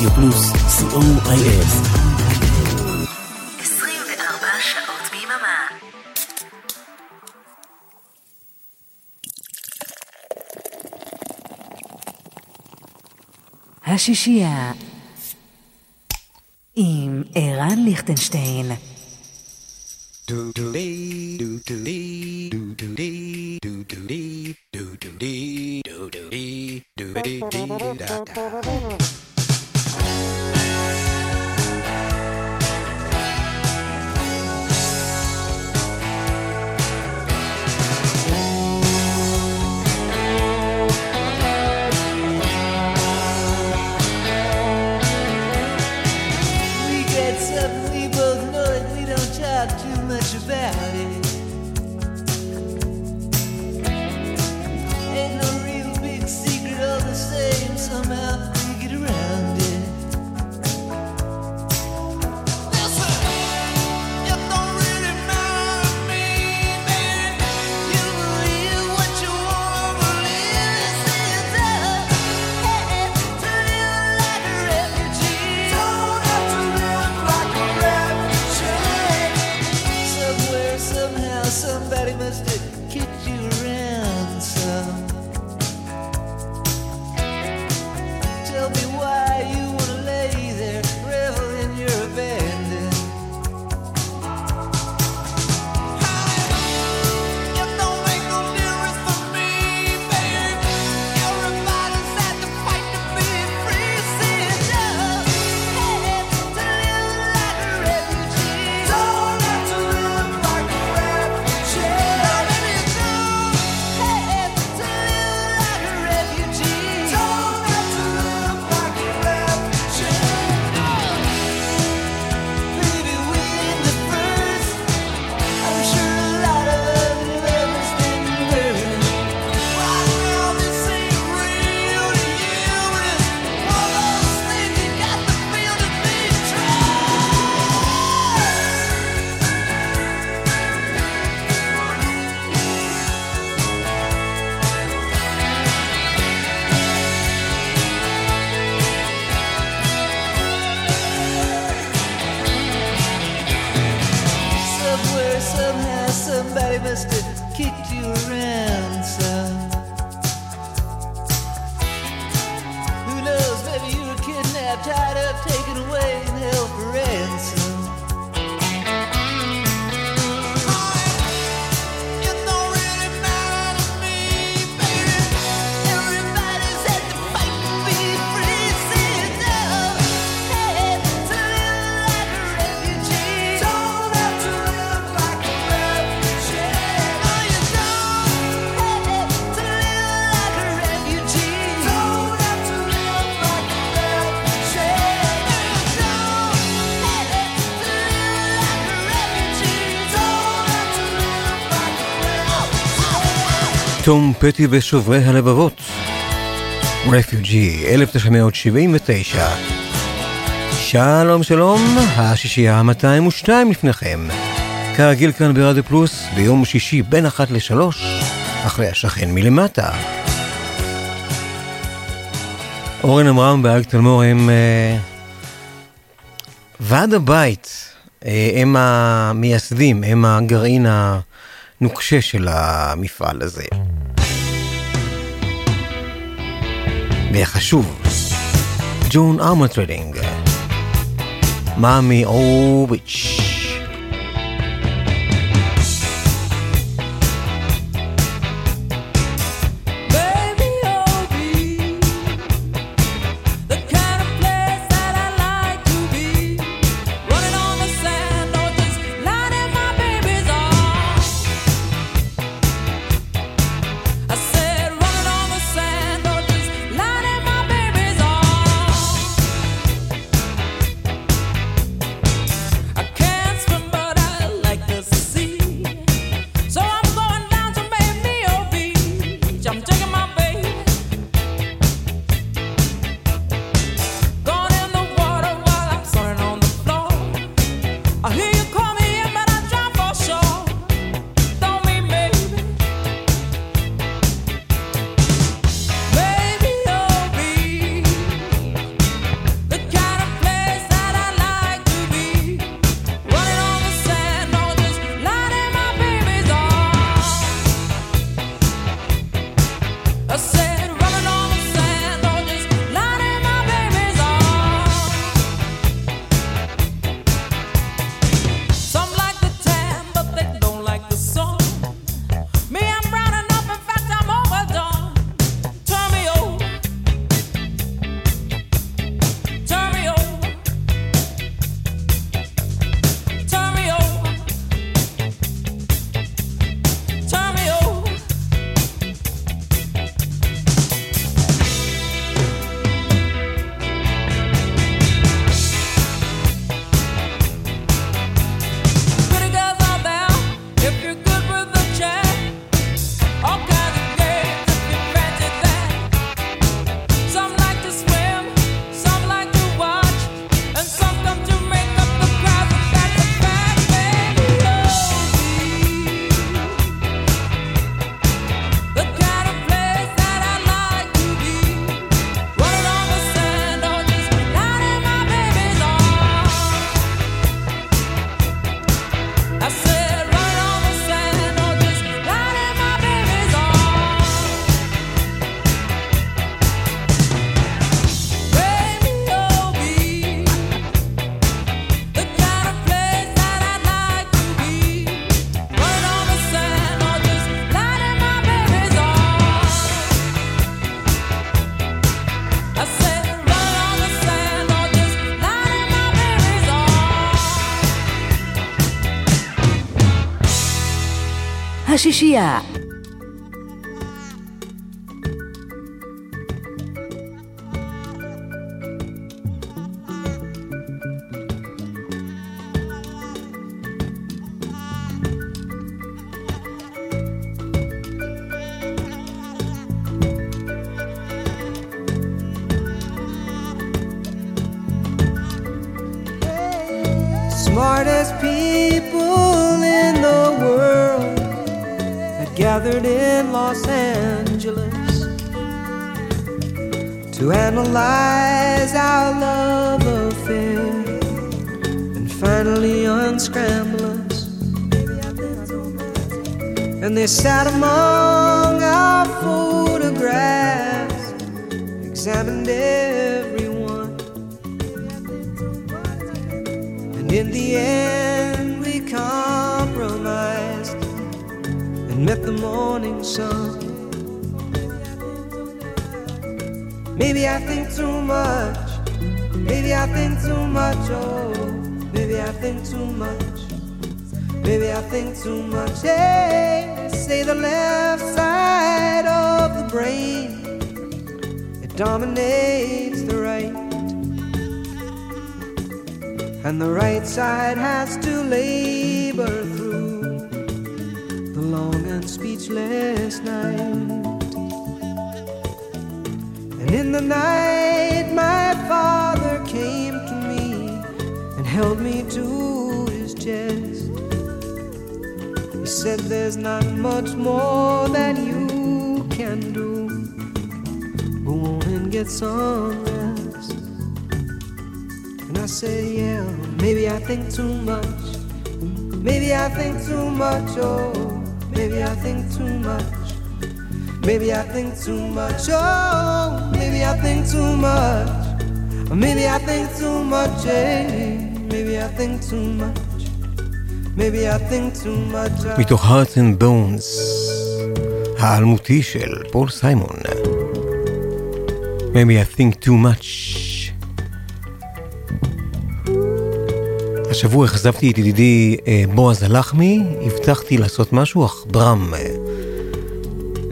רדיו פלוס, co.il 24 שעות ביממה. השישייה עם ערן ליכטנשטיין do do dee do do dee do do dee do do dee do do dee do do dee do dee dee da da there. פטי ושוברי הלבבות. רפיוג'י, 1979. שלום שלום, השישייה ה-202 לפניכם. כרגיל כאן ברדיו פלוס, ביום שישי בין אחת לשלוש, אחרי השכן מלמטה. אורן עמרם ואריק תלמור הם אה, ועד הבית, אה, הם המייסדים, הם הגרעין הנוקשה של המפעל הזה. וחשוב. ג'ון ארמוטרדינג. מאמי אורביץ'. prestigiar. Los Angeles to analyze our love affair and finally unscramble us. And they sat among our photographs, examined everyone. And in the end, we compromised and met the morning sun. Maybe I think too much. Maybe I think too much. Oh, maybe I think too much. Maybe I think too much. Hey, say the left side of the brain it dominates the right. And the right side has to labor through the long and speechless night. In the night, my father came to me and held me to his chest. He said, There's not much more that you can do. Go on and get some rest. And I said, yeah, maybe I think too much. Maybe I think too much, oh, maybe I think too much. Maybe I think too much, oh, maybe I think too much. Maybe I think too much, eh? Maybe I think too much. Maybe I think too much. מתוך Hearts and Bones, האלמותי של פול סיימון. Maybe I think too much. השבוע אכזבתי את ידידי אה, בועז הלחמי, הבטחתי לעשות משהו, אך ברם אה,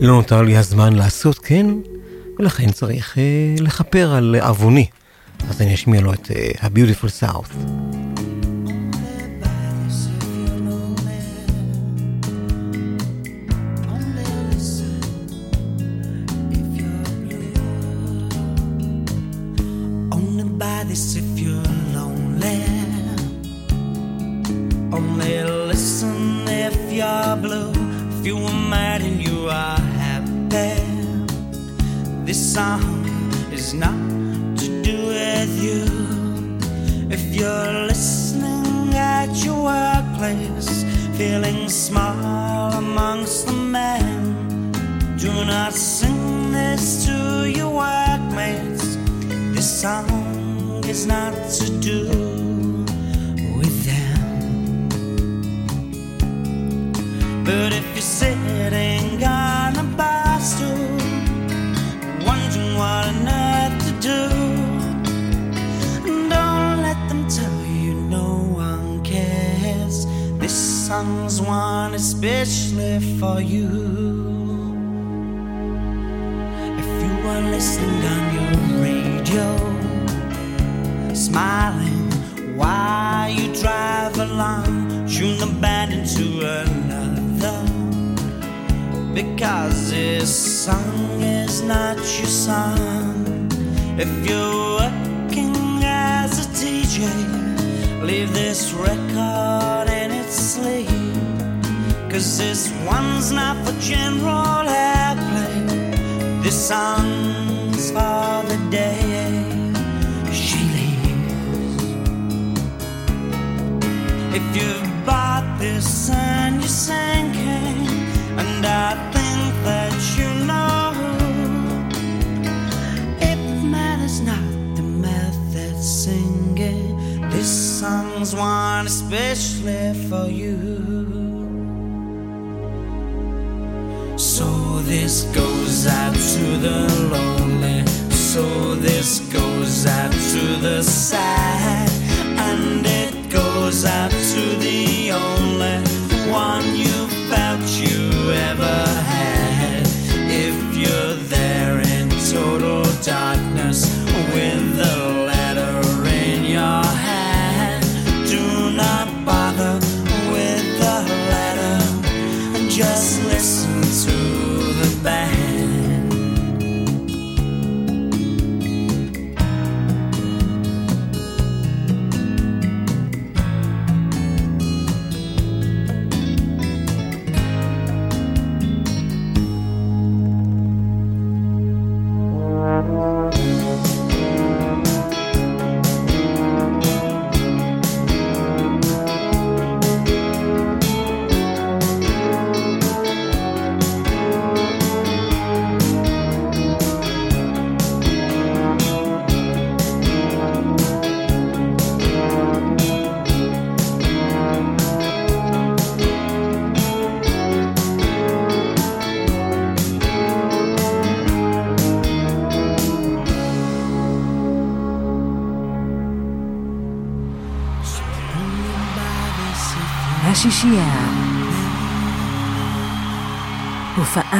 לא נותר לי הזמן לעשות כן, ולכן צריך אה, לכפר על עווני. אז אני אשמיע לו את אה, ה-Beautiful South. Song's for the day she leaves. If you've bought this and you're sinking, and I think that you know, it matters not the method singing. This song's one especially for you. The lonely. So this goes out to the sad.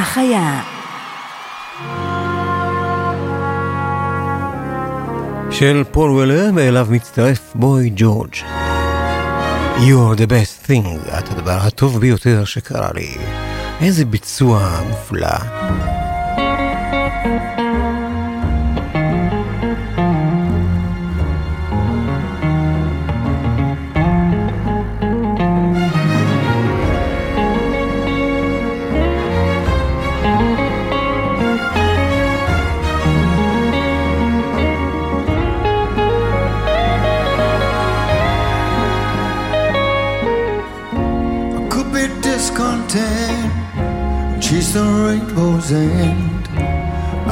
הופעה חיה, של פול וולר, ואליו מצטרף בוי ג'ורג'. You're the best thing, את הדבר הטוב ביותר שקרה לי. איזה ביצוע מופלא. Rainbow's end.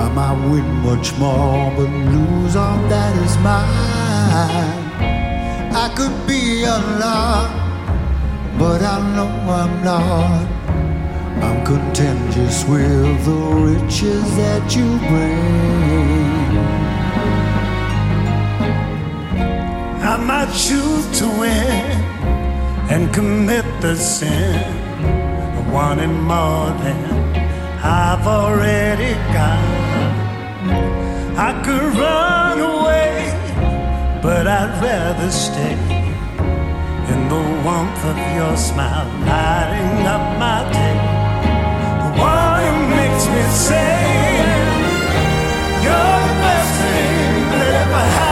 I might win much more, but lose all that is mine. I could be a lot, but I know I'm not. I'm content just with the riches that you bring. I might choose to win and commit the sin of wanting more than I've already got. I could run away, but I'd rather stay in the warmth of your smile, lighting up my day. The one who makes me say, You're the best thing that ever happened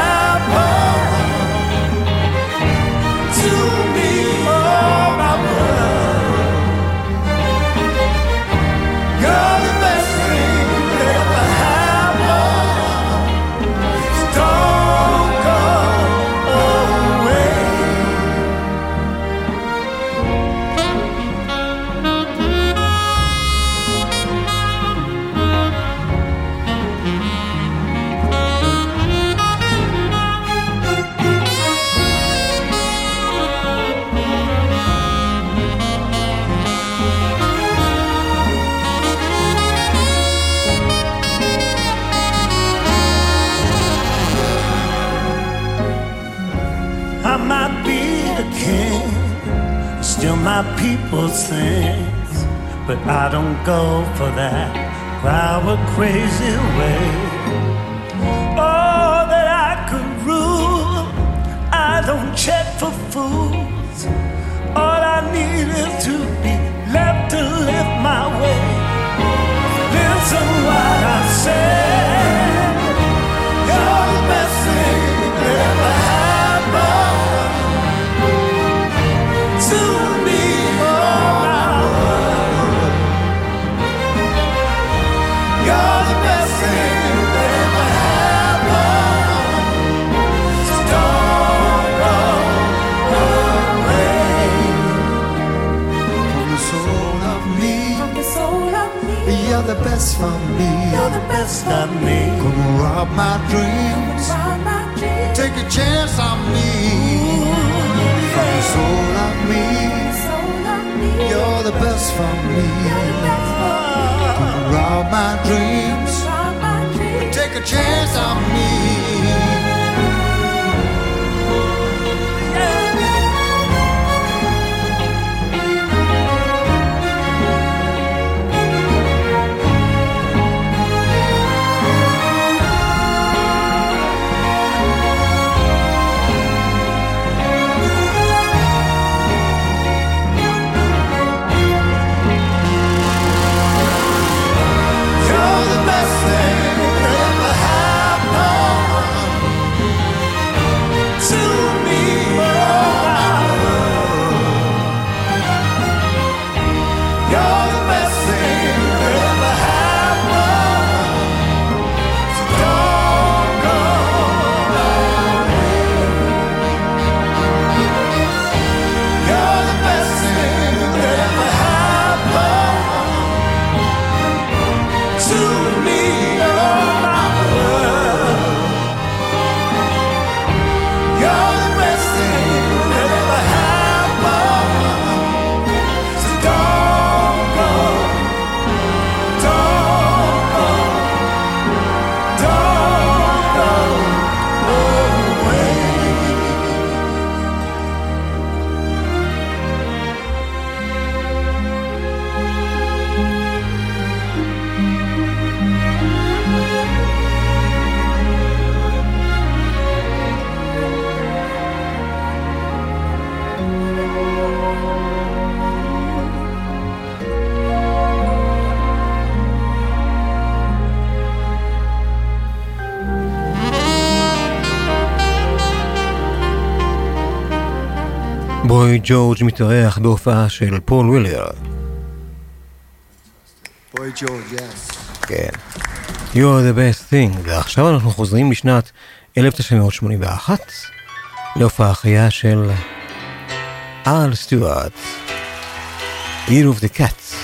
ג'ורג' מתארח בהופעה של פול וויליאר. בואי ווילר. כן. You are the best thing, ועכשיו אנחנו חוזרים לשנת 1981 להופעה חיה של ארל סטיוארט, Eat of the Cats.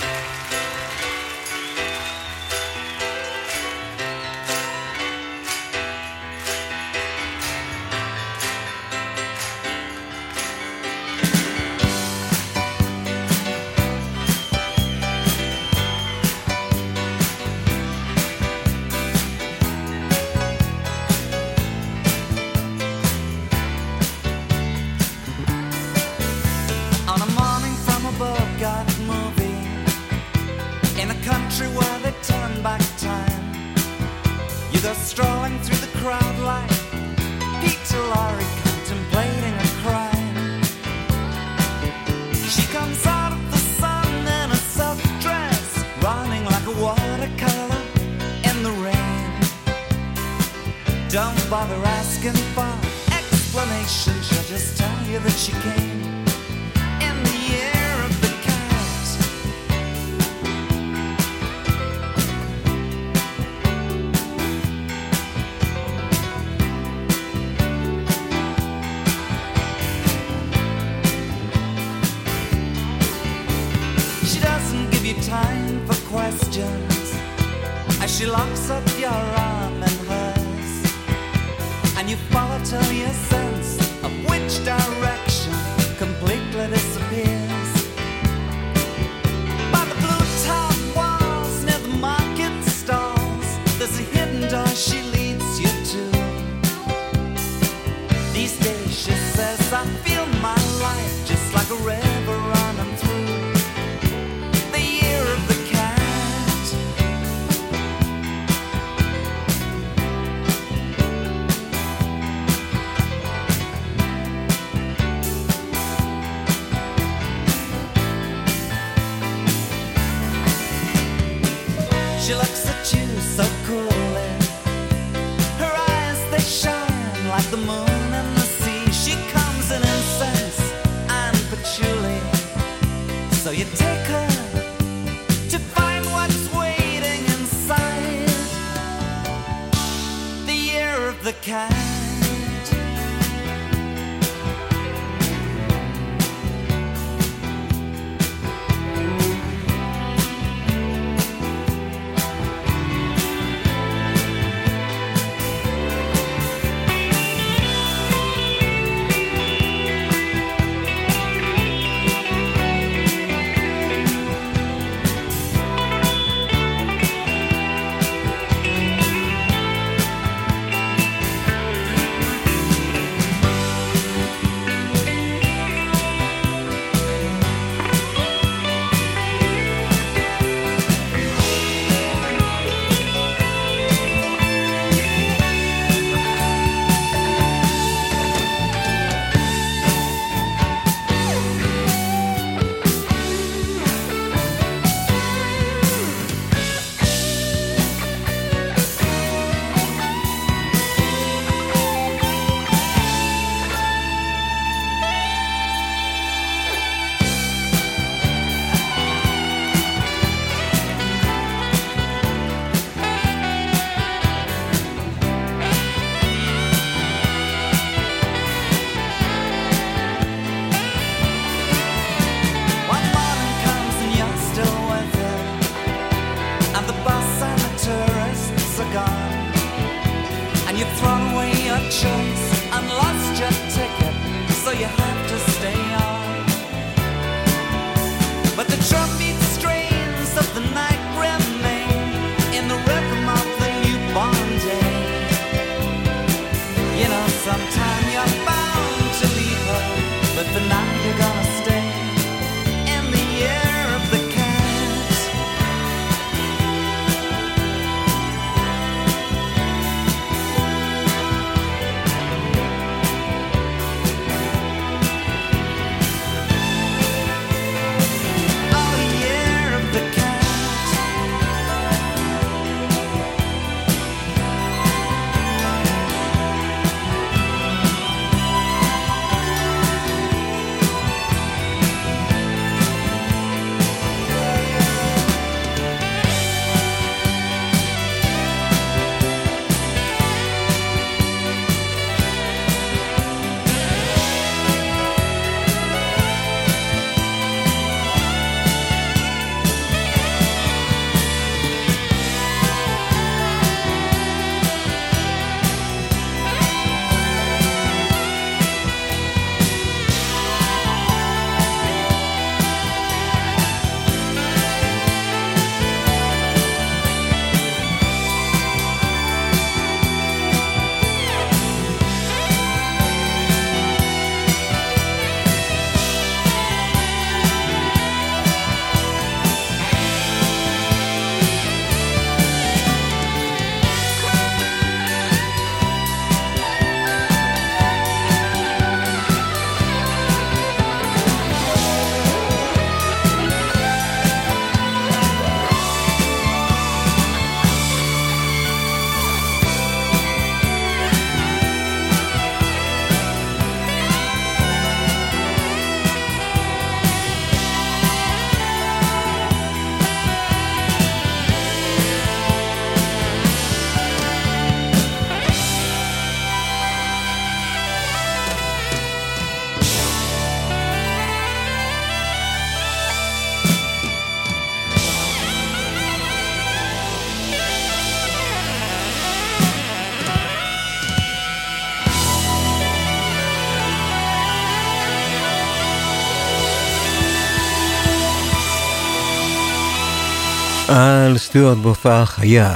מייקל סטיוארט בהופעה חיה.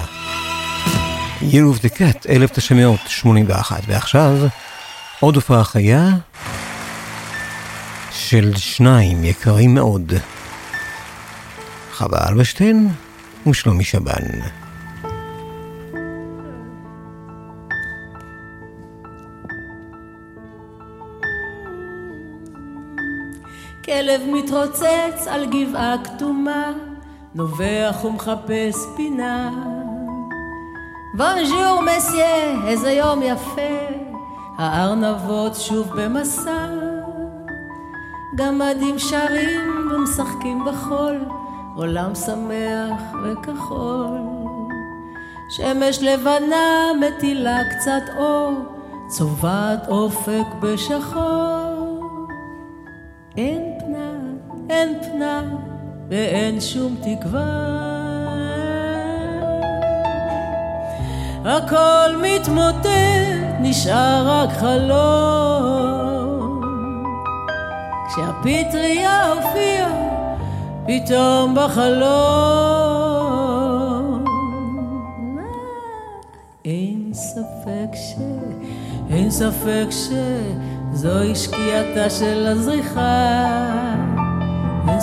Year of the Cat, 1981, ועכשיו עוד הופעה חיה של שניים יקרים מאוד. חווה אלברשטיין ושלומי שבן. כלב מתרוצץ על גבעה כתומה, נובח ומחפש פינה. בונז'ור מסיה, איזה יום יפה, הארנבות שוב במסע. גמדים שרים ומשחקים בחול, עולם שמח וכחול. שמש לבנה מטילה קצת אור, צובעת אופק בשחור. אין פנה, אין פנה, ואין שום תקווה. הכל מתמוטט, נשאר רק חלום. כשהפטריה הופיעה, פתאום בחלום. אין ספק ש... אין ספק שזוהי שקיעתה של הזריחה.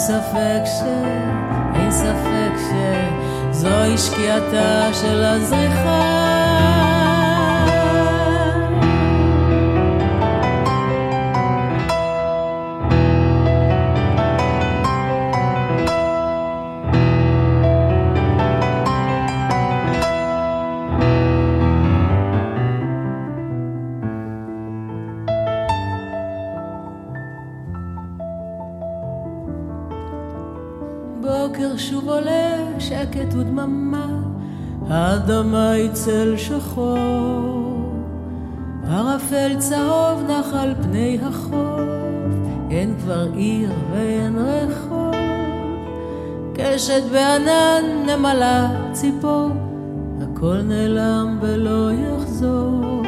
ספק ש... אין ספק שזוהי שקיעתה של הזריחה. שקט ודממה, האדמה היא צל שחור. ערפל צהוב נח על פני החוף, אין כבר עיר ואין רחוב. קשת בענן, נמלה, ציפור, הכל נעלם ולא יחזור.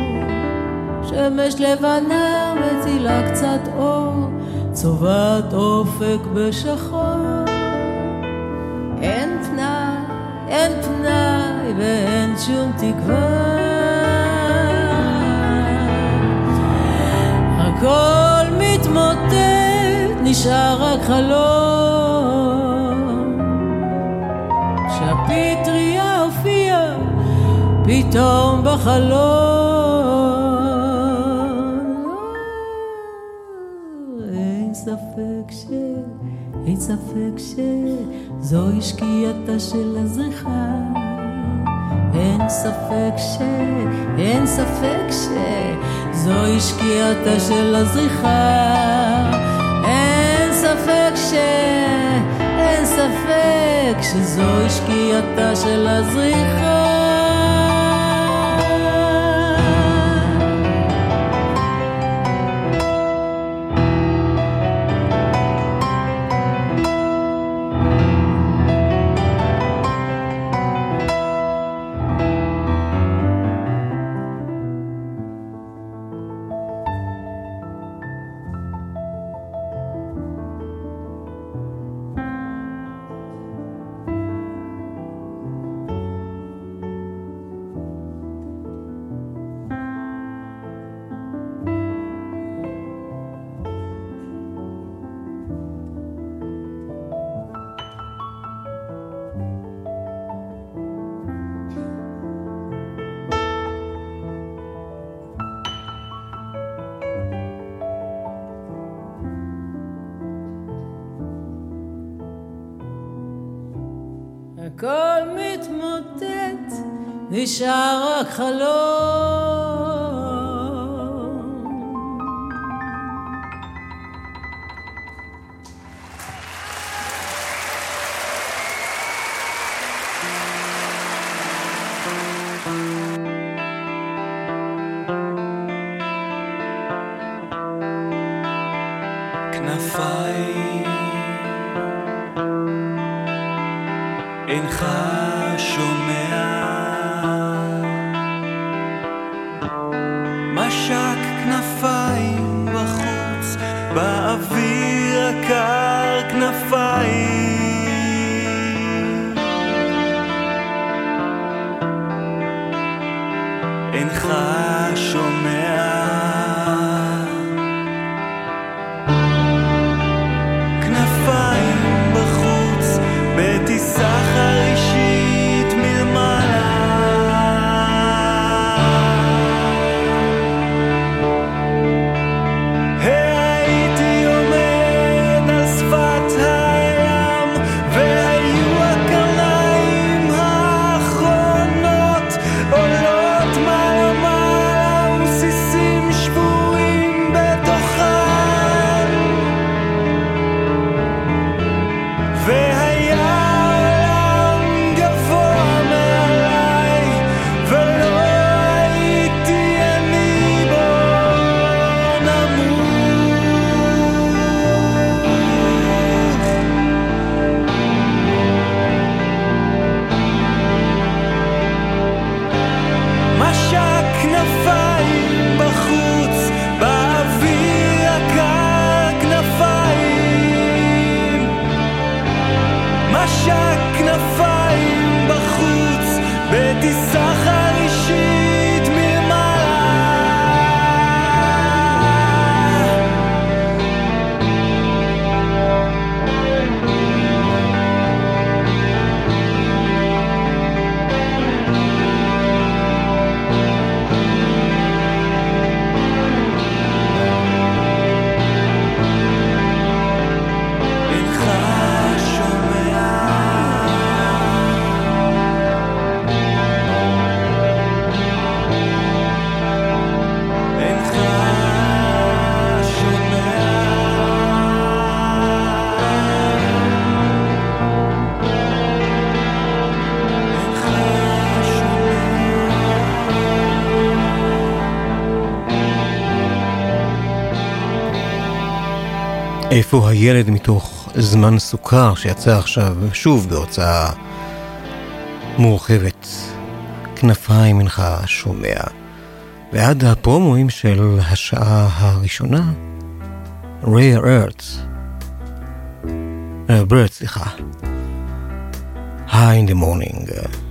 שמש לבנה מטילה קצת אור, צובעת אופק בשחור. אין פנאי ואין שום תקווה. הכל מתמוטט, נשאר רק חלום. כשהפטריה הופיעה, פתאום בחלום. אין ספק ש... אין ספק שזוהי שקיעתה של הזריחה. אין ספק ש... אין ספק שזוהי שקיעתה של הזריחה. אין ספק ש... אין ספק שזוהי שקיעתה של הזריחה. נשאר רק חלום. איפה הילד מתוך זמן סוכר שיצא עכשיו שוב בהוצאה מורחבת. כנפיים אינך שומע. ועד הפרומואים של השעה הראשונה, Rare Earth, uh, אה, Bird, סליחה, High in the Morning.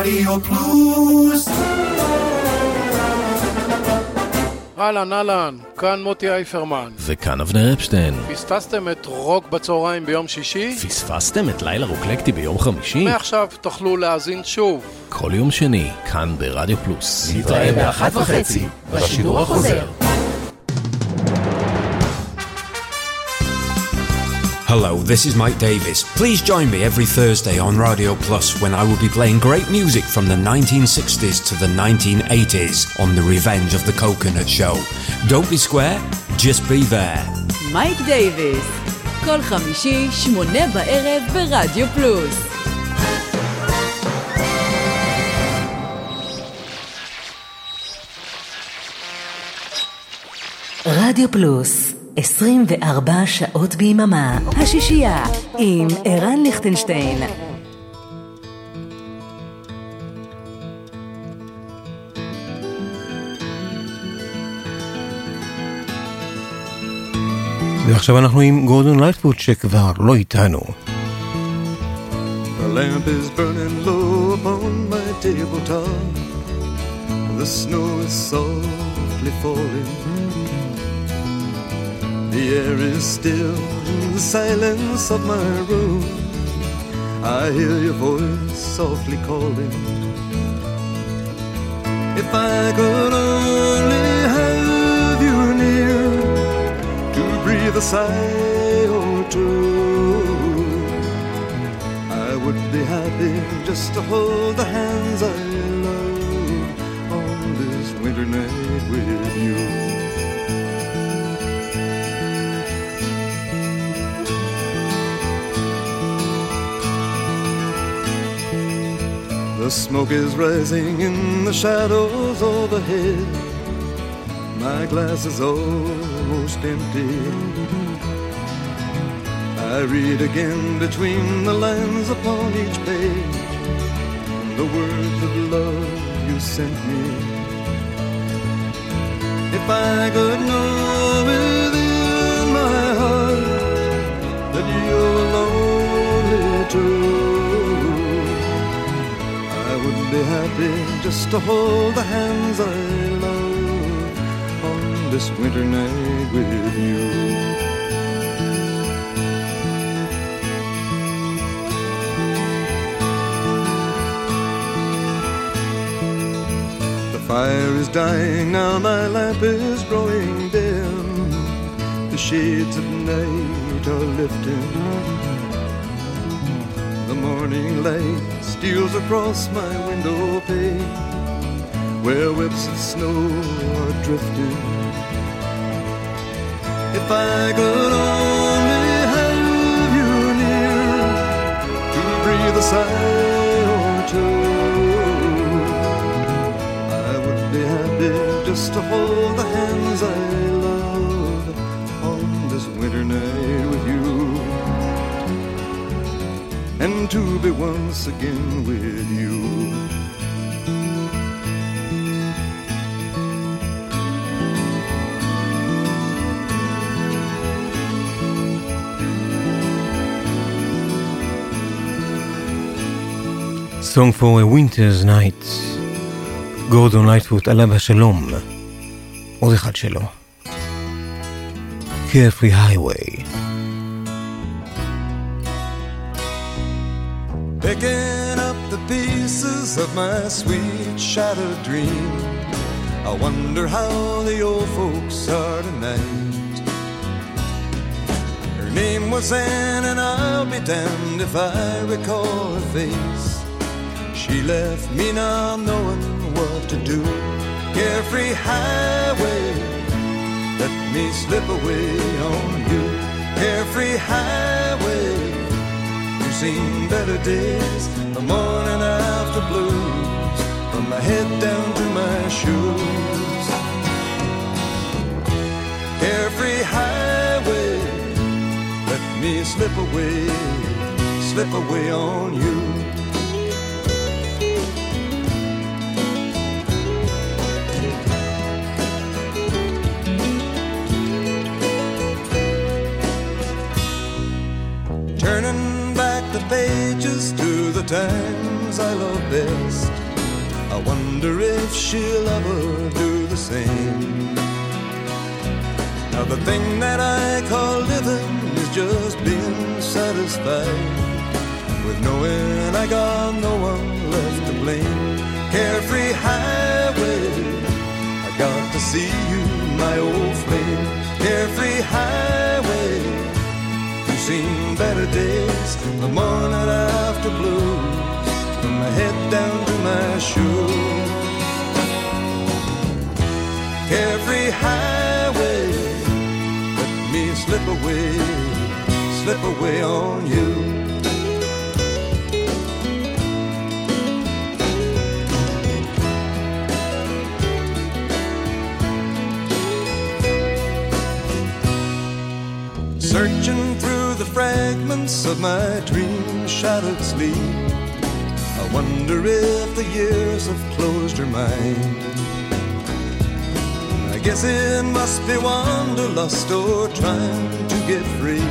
רדיו פלוס אהלן, אהלן, כאן מוטי אייפרמן. וכאן אבנר אפשטיין. פספסתם את רוק בצהריים ביום שישי? פספסתם את לילה רוקלקטי ביום חמישי? מעכשיו תוכלו להאזין שוב. כל יום שני, כאן ברדיו פלוס. נתראה באחת וחצי בשידור החוזר. Hello, this is Mike Davis. Please join me every Thursday on Radio Plus when I will be playing great music from the 1960s to the 1980s on The Revenge of the Coconut Show. Don't be square, just be there. מייק דייוויס, כל חמישי, שמונה בערב ברדיו פלוס. רדיו פלוס, 24 שעות ביממה, השישייה, עם ערן ליכטנשטיין. ועכשיו אנחנו עם גורדון לייטפוט שכבר לא איתנו. The lamp is burning low upon my tabletop. The snow is softly falling. The air is still in the silence of my room. I hear your voice softly calling. If I could only have you near to breathe a sigh or two. I would be happy just to hold the hands I love on this winter night with you. The smoke is rising in the shadows overhead. My glass is almost empty. I read again between the lines upon each page the words of love you sent me. If I could know within my heart that you were only true, I would be happy just to hold the hands I love on this winter night with you. The fire is dying now, my lamp is growing dim. The shades of night are lifting. The morning light steals across my window pane, where whips of snow are drifting. If I could only have you near to breathe a sigh or two. I would be happy just to hold the hands I love on this winter night to be once again with you. Song for a Winter's Night. גורדון לייטפוט עליו השלום. עוד אחד שלו. Carefree Highway. Sweet shattered dream. I wonder how the old folks are tonight. Her name was Anne, and I'll be damned if I recall her face. She left me now knowing what to do. Carefree highway, let me slip away on you. Carefree highway, you've seen better days, the morning after blues, from my head down to my shoes. Carefree highway, let me slip away, slip away on you. Turning back the pages to the times I love best. I wonder if she'll ever do the same. Now, the thing that I call living is just being satisfied with knowing I got no one left to blame. Carefree highway, I got to see you, my old flame. Carefree highway, you've seen better days, the morning after blues, from my head down shoes. Carefree highway, let me slip away, slip away on you. Searching through the fragments of my dream shadowed sleep. Wonder if the years have closed her mind. I guess it must be wanderlust or trying to get free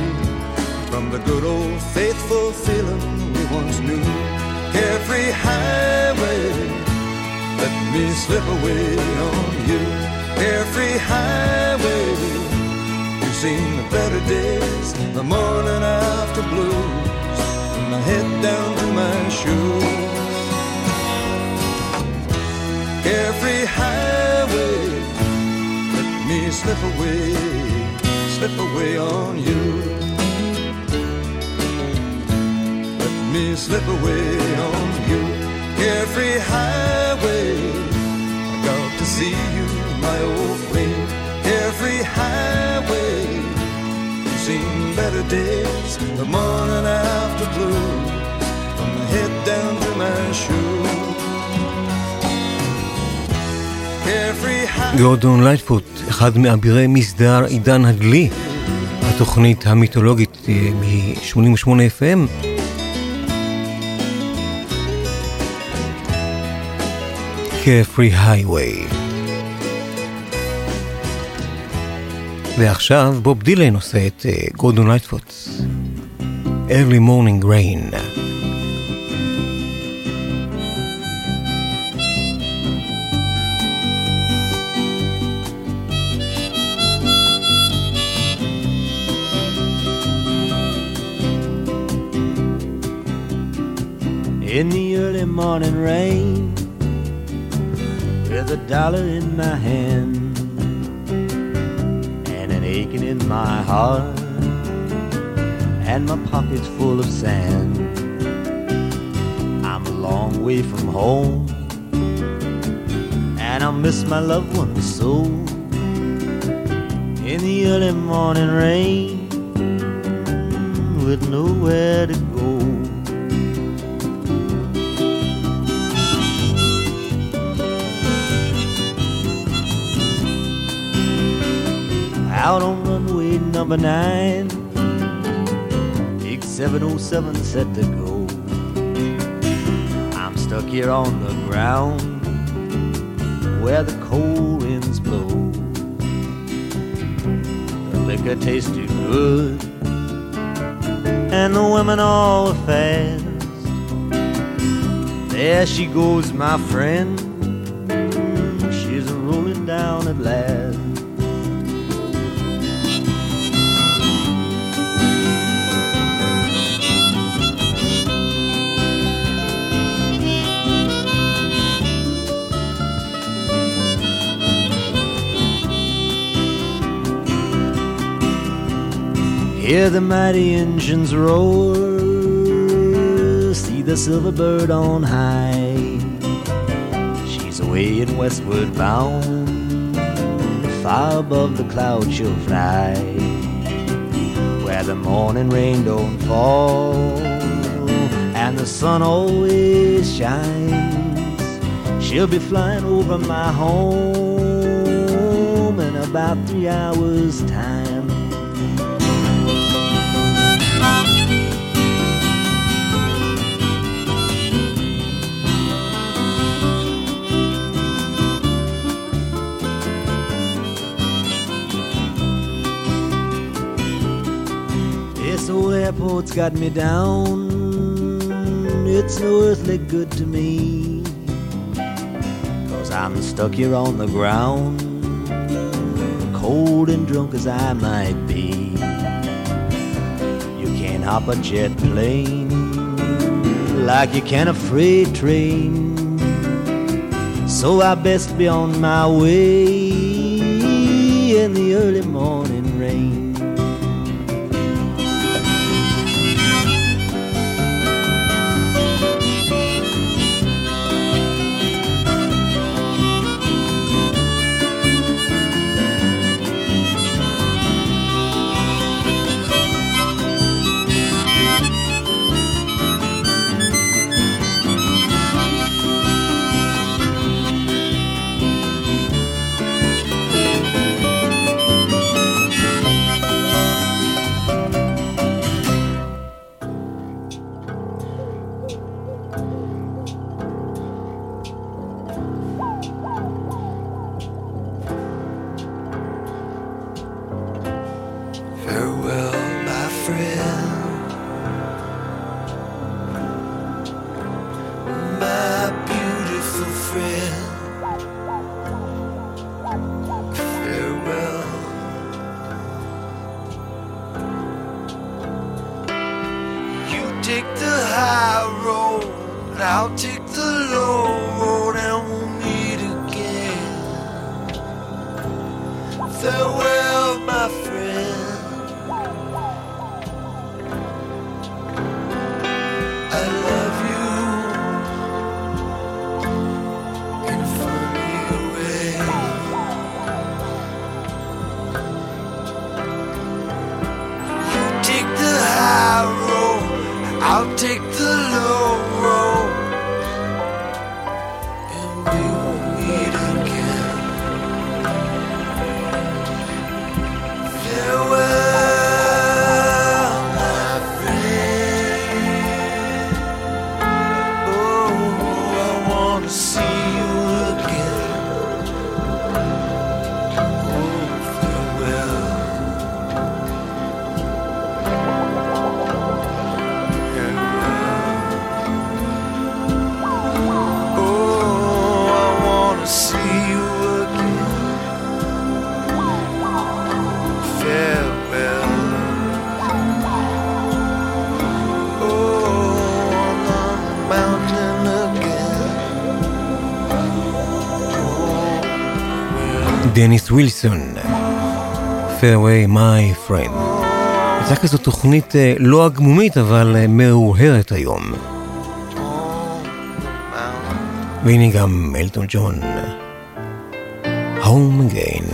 from the good old faithful feeling we once knew. Carefree highway, let me slip away on you. Carefree highway, you've seen the better days, the morning after from my head down to my shoes. Carefree highway, let me slip away, slip away on you. Let me slip away on you. Carefree highway, I got to see you, my old flame. Carefree highway, seen better days, the morning after blues, from my head down to my highway. גורדון לייטפוט, אחד מאבירי מסדר עידן הדלי, התוכנית המיתולוגית מ-88 FM. Carefree Highway. ועכשיו בוב דילן עושה את אה, גורדון לייטפוט. Early Morning Rain. in the early morning rain with a dollar in my hand and an aching in my heart and my pockets full of sand. I'm a long way from home and I miss my loved ones so. In the early morning rain with nowhere to go. Out on number nine. Big 707 set to go. I'm stuck here on the ground where the cold winds blow. The liquor tasted good, and the women all fast. There she goes, my friend. Hear the mighty engines roar, see the silver bird on high. She's away and westward bound, far above the clouds she'll fly, where the morning rain don't fall, and the sun always shines. She'll be flying over my home in about three hours' time. Airport's got me down. it's no earthly good to me. Cause I'm stuck here on the ground, cold and drunk as I might be. You can't hop a jet plane like you can a freight train. So I best be on my way in the early morning דניס ווילסון, Fairway My Friend. הייתה כזאת תוכנית אה, לא הגמומית, אבל אה, מאוהרת היום. והנה גם אלטון ג'ון, Home Again.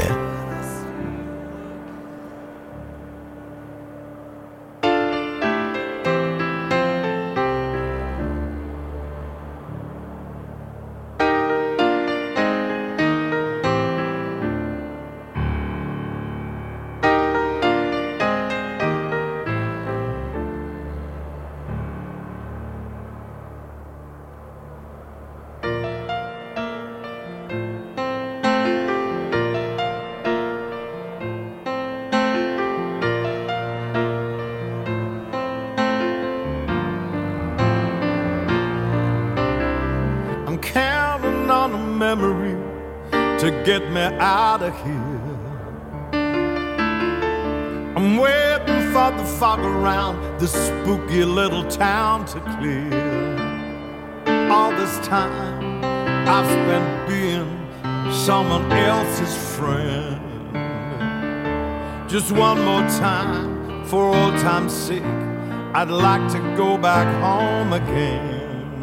I'd like to go back home again.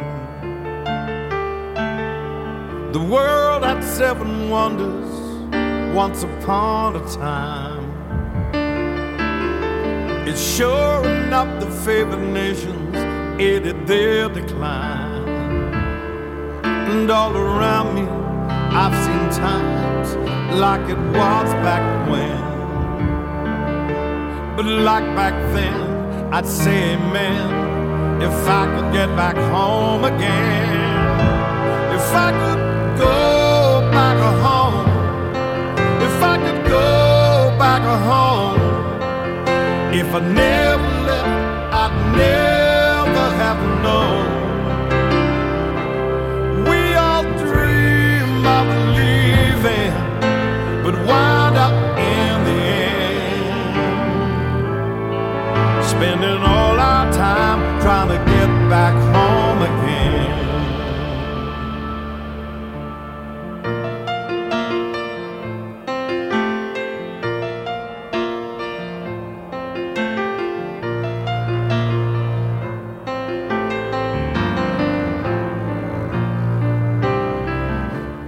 The world had seven wonders once upon a time. It's sure enough the favored nations aided their decline. And all around me, I've seen times like it was back when. But like back then, I'd say amen if I could get back home again. If I could go back home, if I could go back home, if I never left, I'd never have known spending all our time trying to get back home again.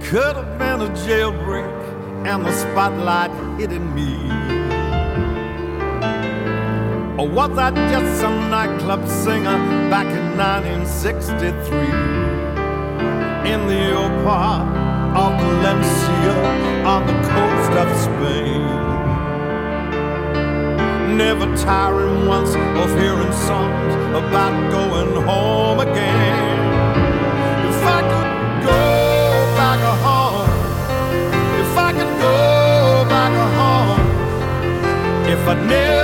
Could have been a jailbreak and the spotlight hitting me. Was I just some nightclub singer back in 1963 in the old part of Valencia on the coast of Spain? Never tiring once of hearing songs about going home again. If I could go back home, if I could go back home, if I never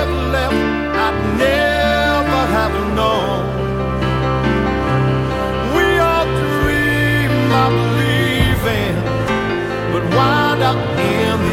in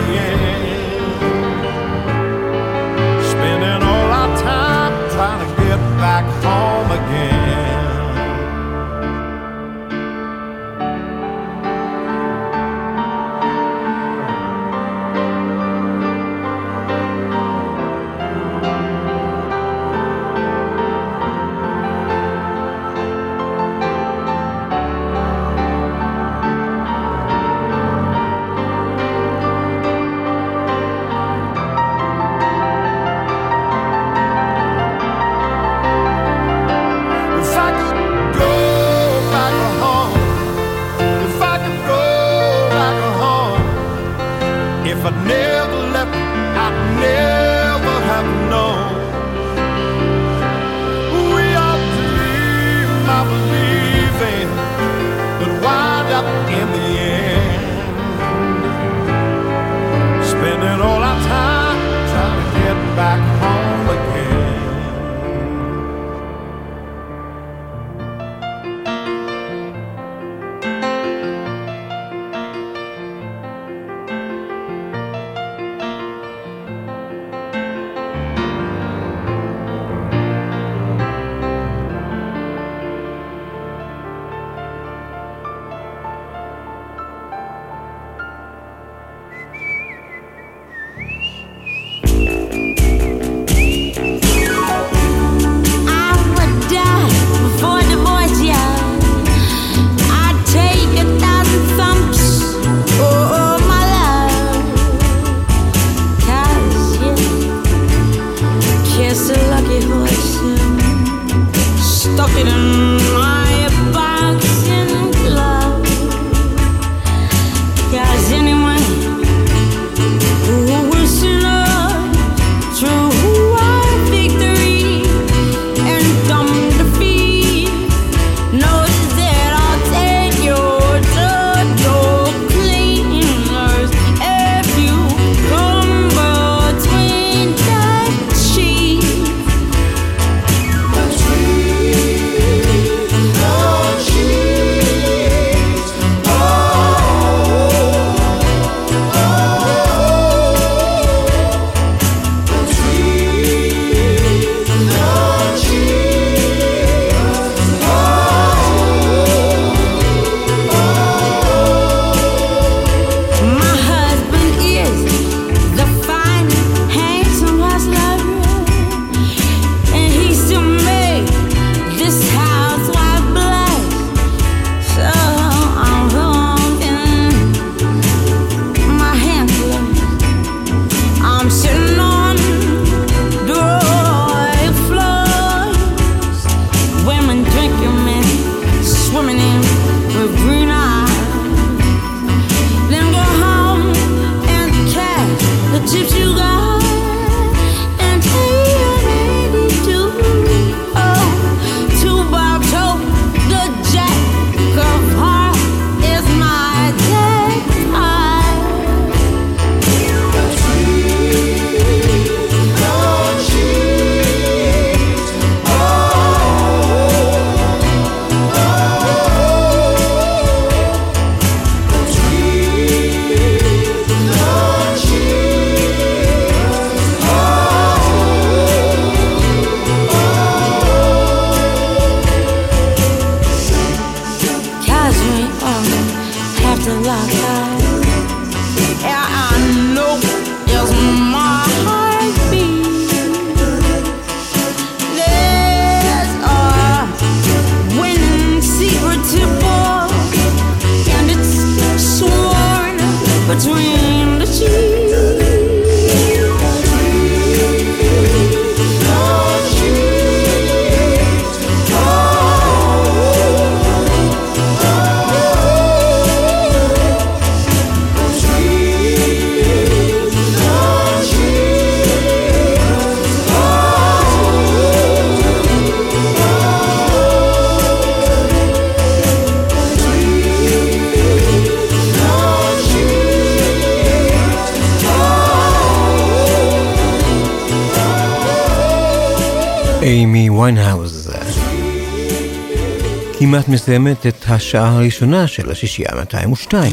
מסיימת את השעה הראשונה של השישייה 202.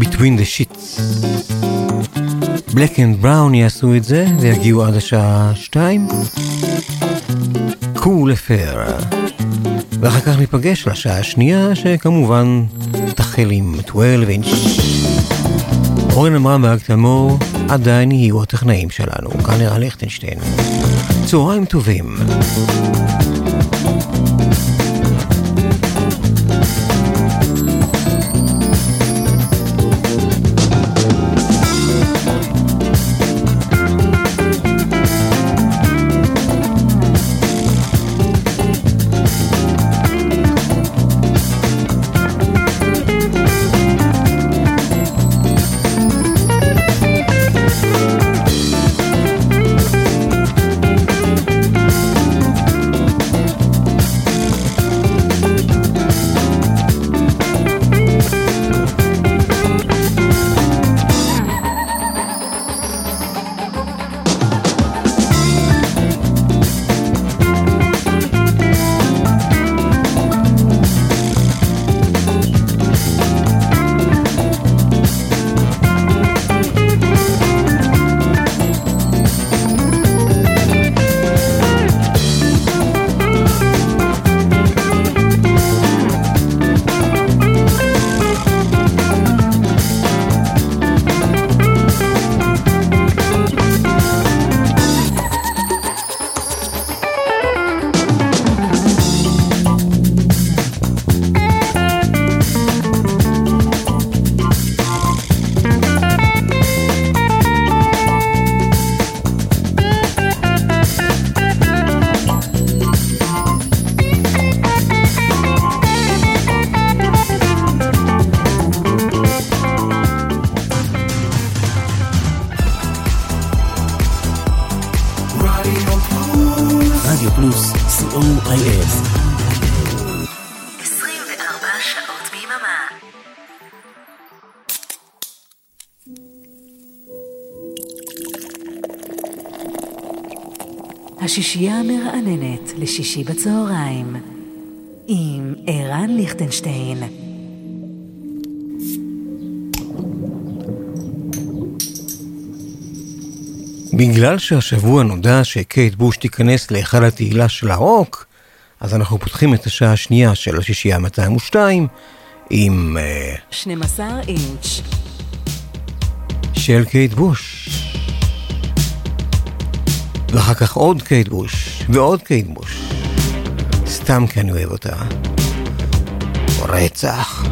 Between the Sheets. Black and Brown יעשו את זה ויגיעו עד השעה 2. Cool Affair. ואחר כך ניפגש לשעה השנייה שכמובן תחל עם 12 אינץ'. אורן אמרם ואג תלמור עדיין יהיו הטכנאים שלנו, כאן נראה ליכטנשטיין. צהריים טובים. לשישי בצהריים עם ערן ליכטנשטיין. בגלל שהשבוע נודע שקייט בוש תיכנס להיכל התהילה של הרוק, אז אנחנו פותחים את השעה השנייה של השישייה 202 עם uh, 12 אינץ' של קייט בוש. ואחר כך עוד קייט בוש, ועוד קייט בוש. סתם כי אני אוהב אותה. רצח.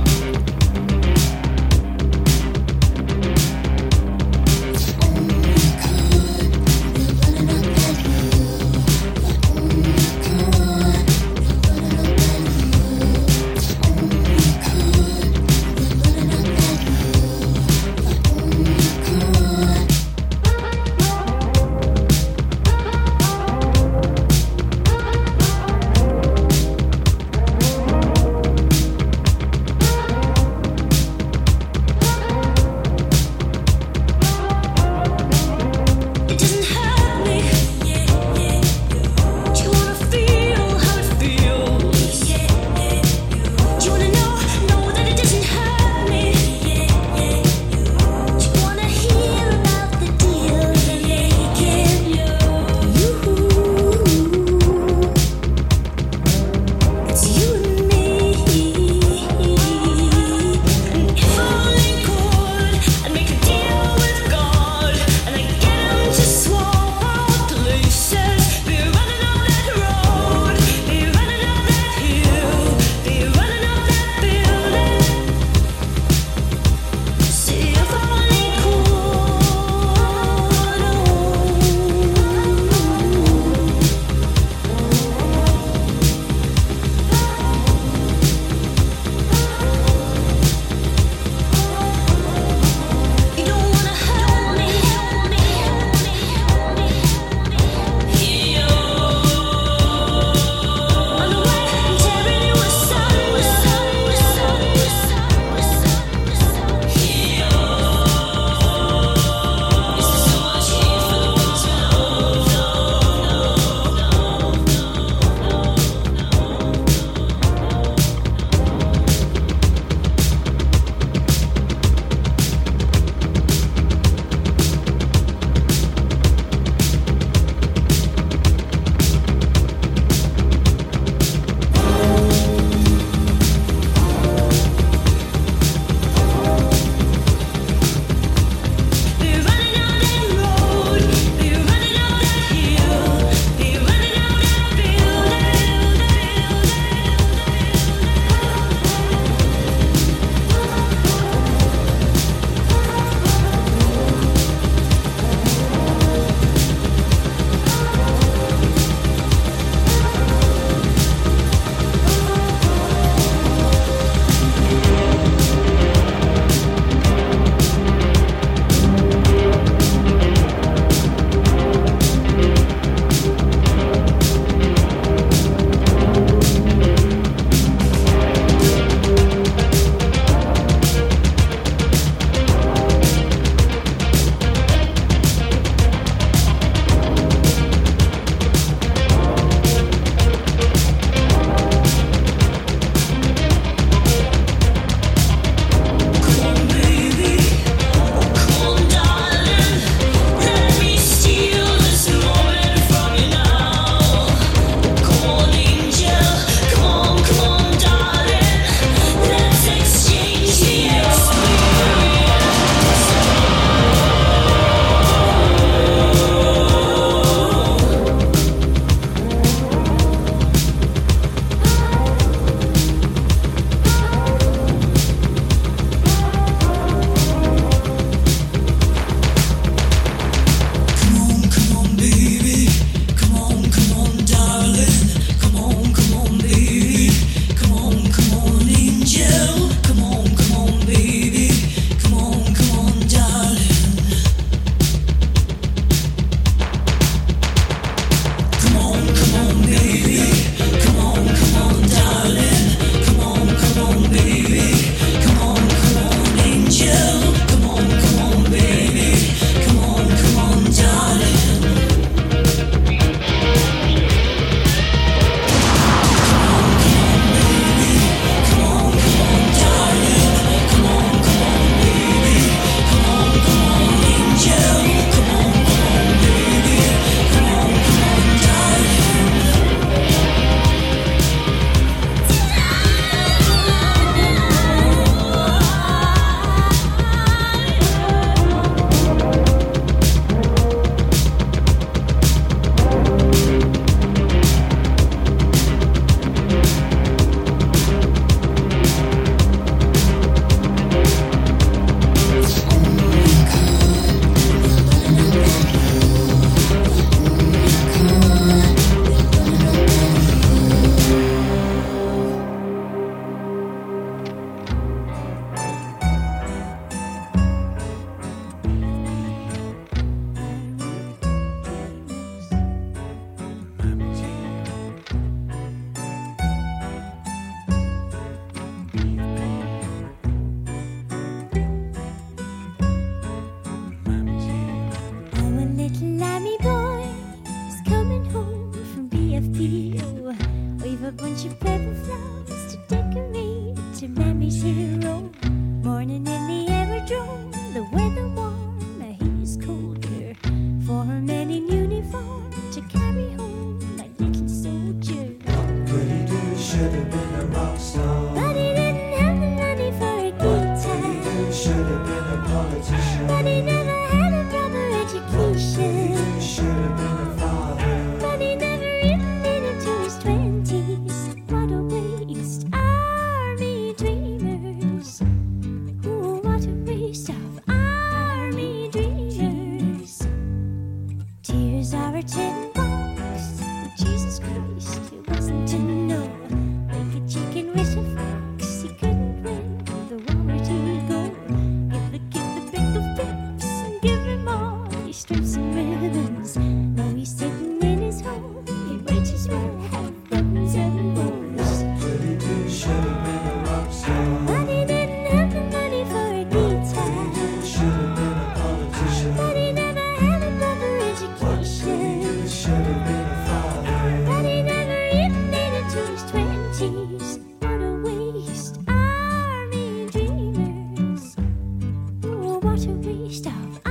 stuff.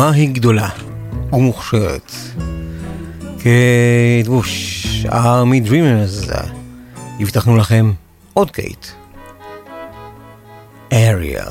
כמה היא גדולה ומוכשרת. קייט בוש, ארמי דרימרס, הבטחנו לכם עוד קייט. אריאל.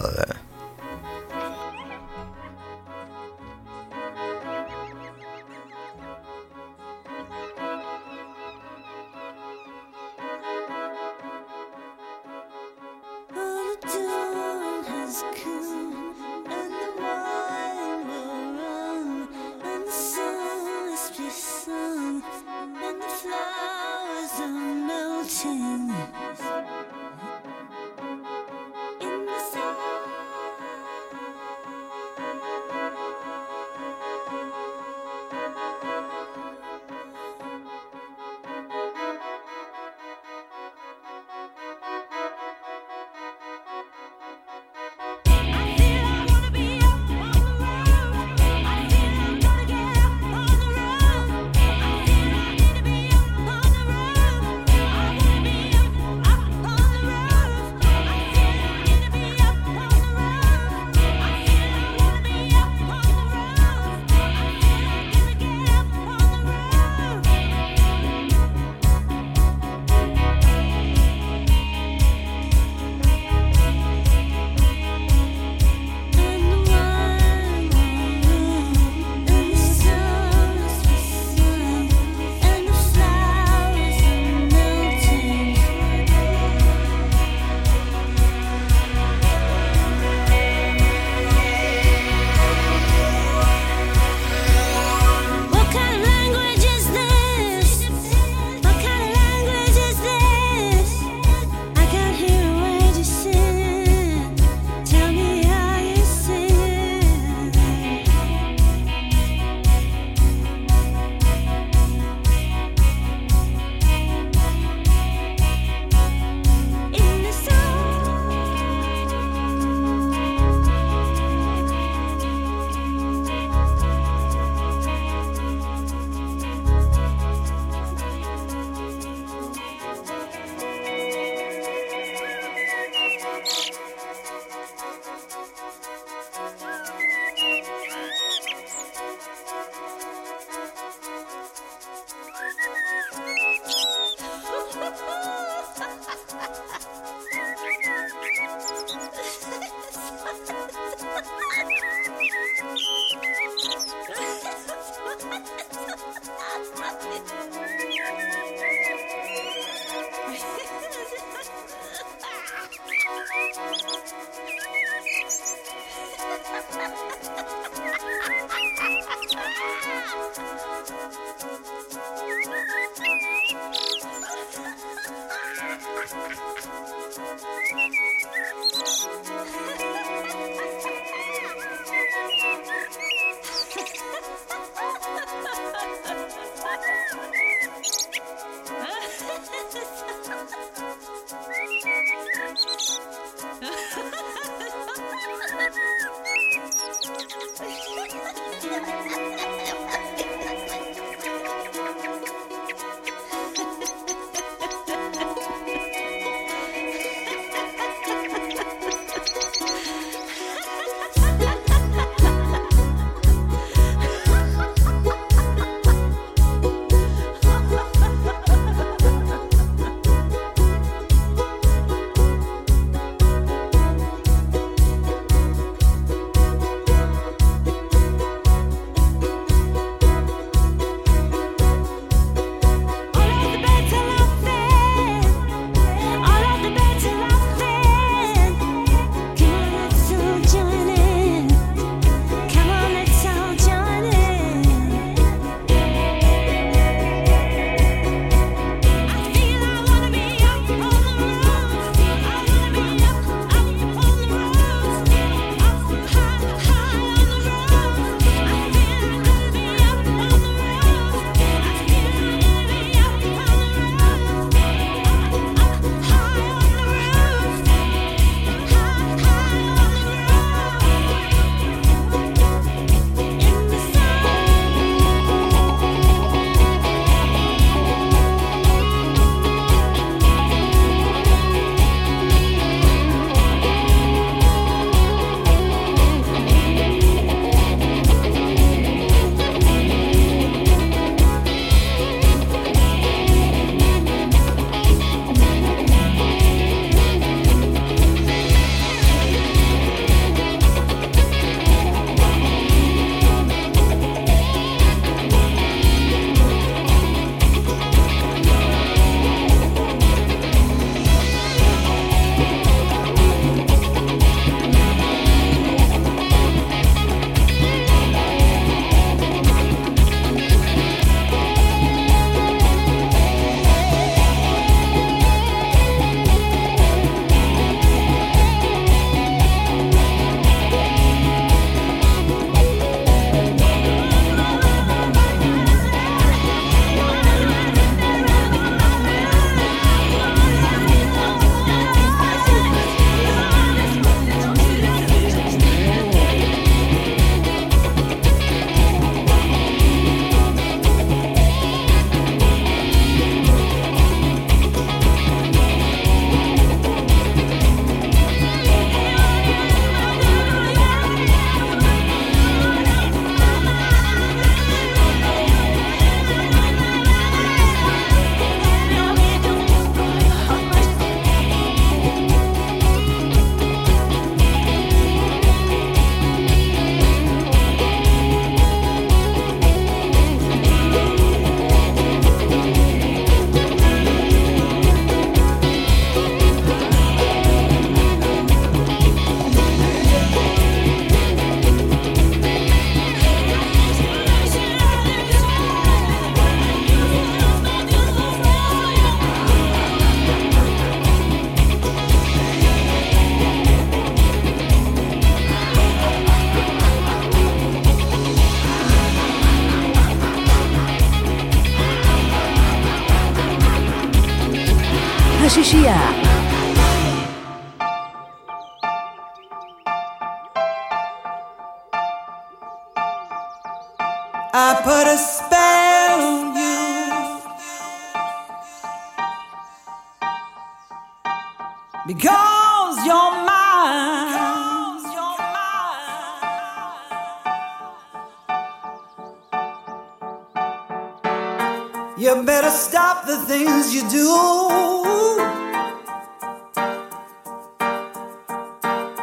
the things you do.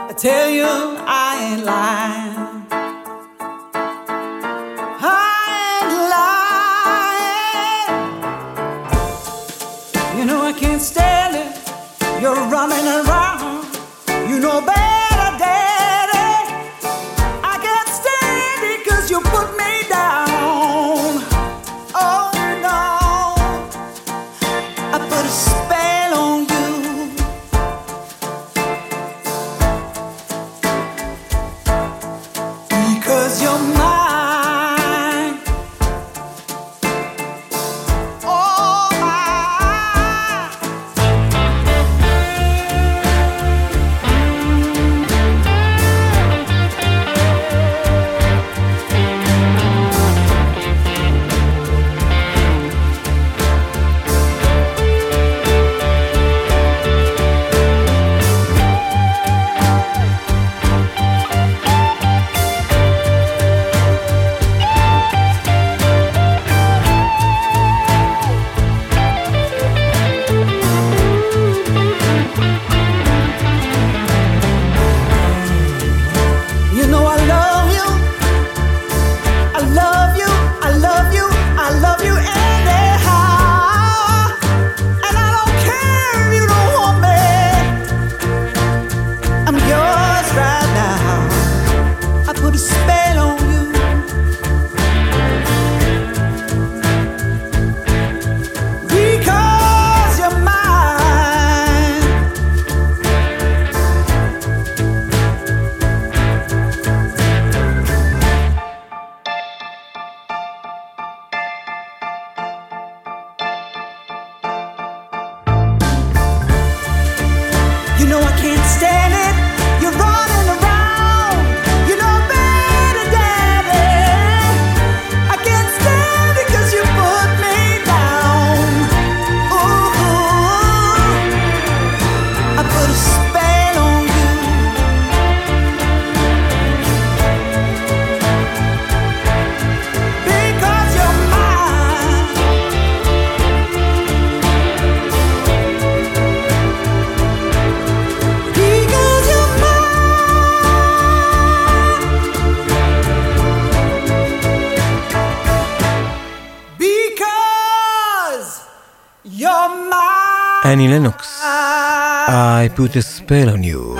I tell you, I ain't lying. Put a spell on you.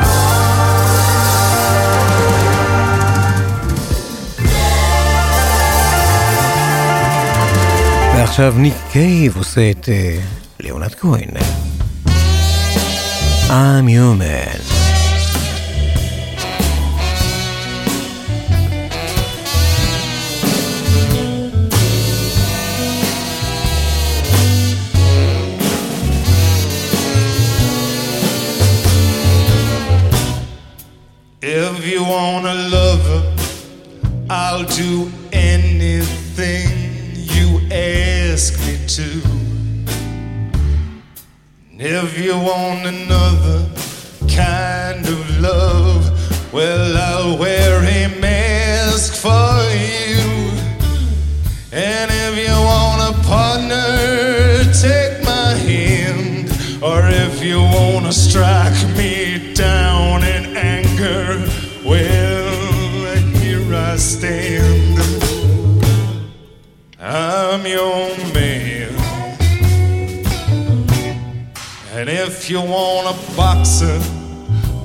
ועכשיו ניק קייב עושה את אה, ליאונרד כהן. I'm human. You want a lover, I'll do anything you ask me to. And If you want another kind of love, well, I'll wear a mask for you. And if you want a partner, take my hand. Or if you want to strike me well, here I stand. I'm your man. And if you want a boxer,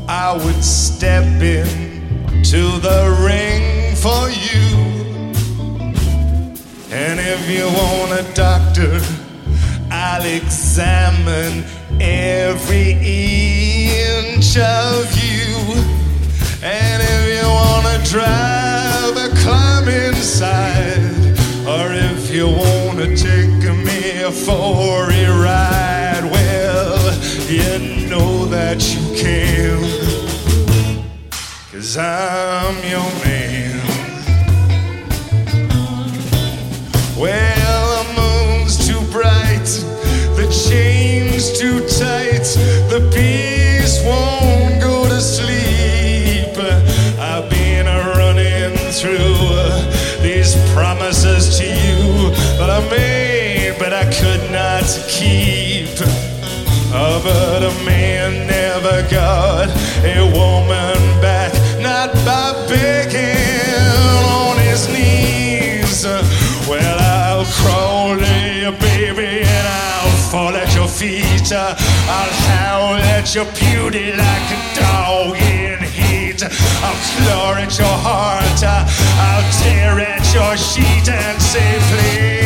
I would step in to the ring for you. And if you want a doctor, I'll examine every inch of you. And if you want to drive a climb inside, or if you want to take me for a ride, well, you know that you can. Cause I'm your man. Well, the moon's too bright, the chain's too I could not keep. Oh, but a man never got a woman back, not by begging on his knees. Well, I'll crawl to you, baby, and I'll fall at your feet. I'll howl at your beauty like a dog in heat. I'll claw at your heart. I'll tear at your sheet and say, please.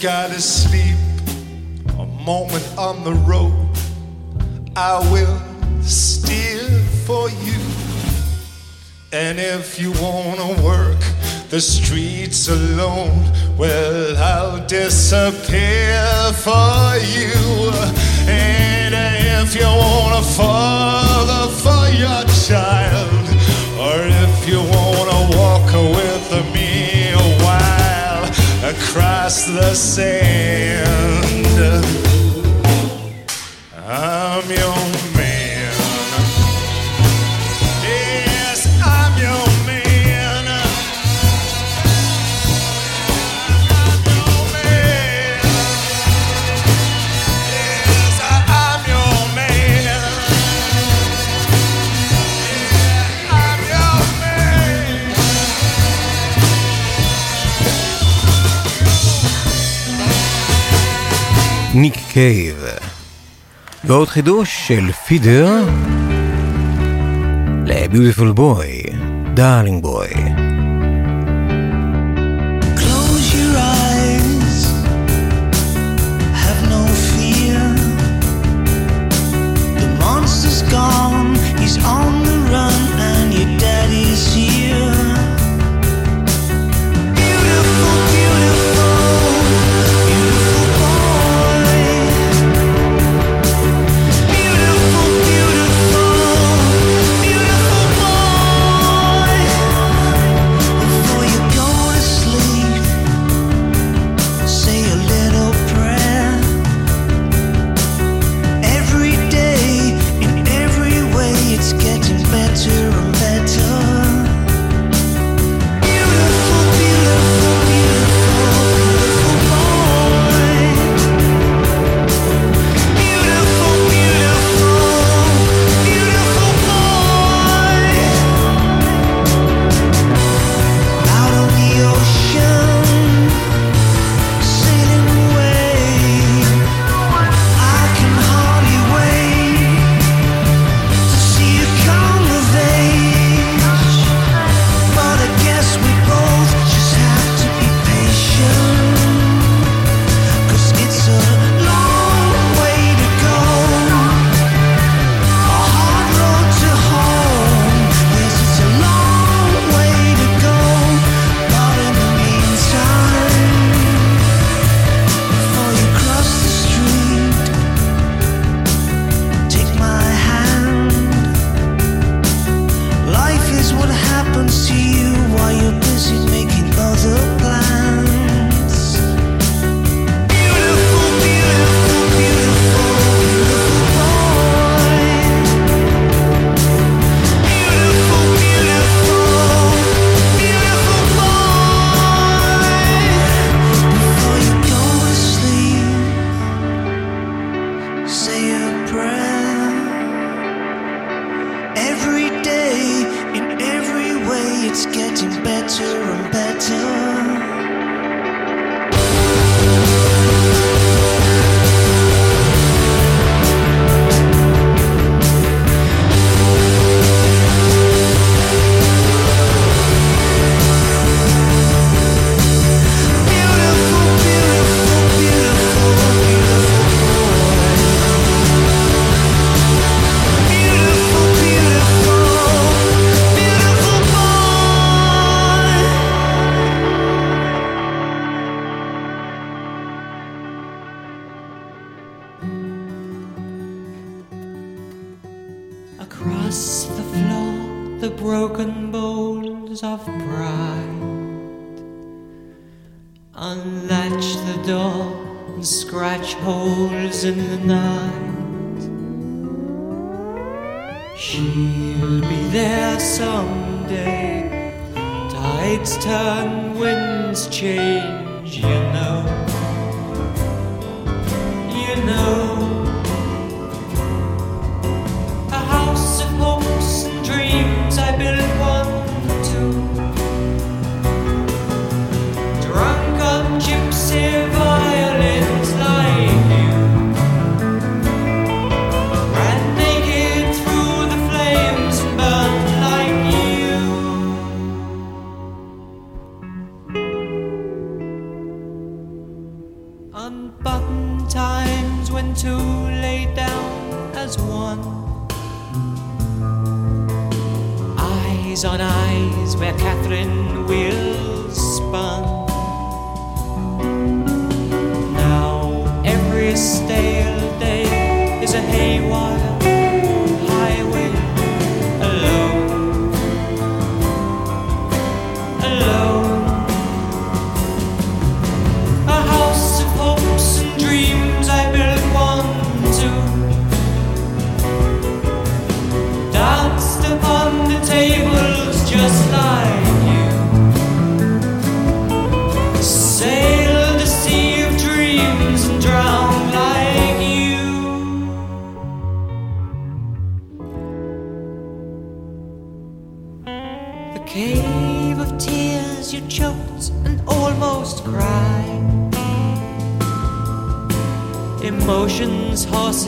Gotta sleep a moment on the road, I will steer for you. And if you wanna work the streets alone, well, I'll disappear for you. And if you wanna father for your child, or if you wanna walk with me across the sand, קייב. ועוד חידוש של פידר ל-Beautiful Boy, Darling Boy. latch the door and scratch holes in the night. She'll be there someday. Tides turn, winds change, you know.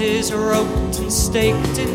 is roped and staked in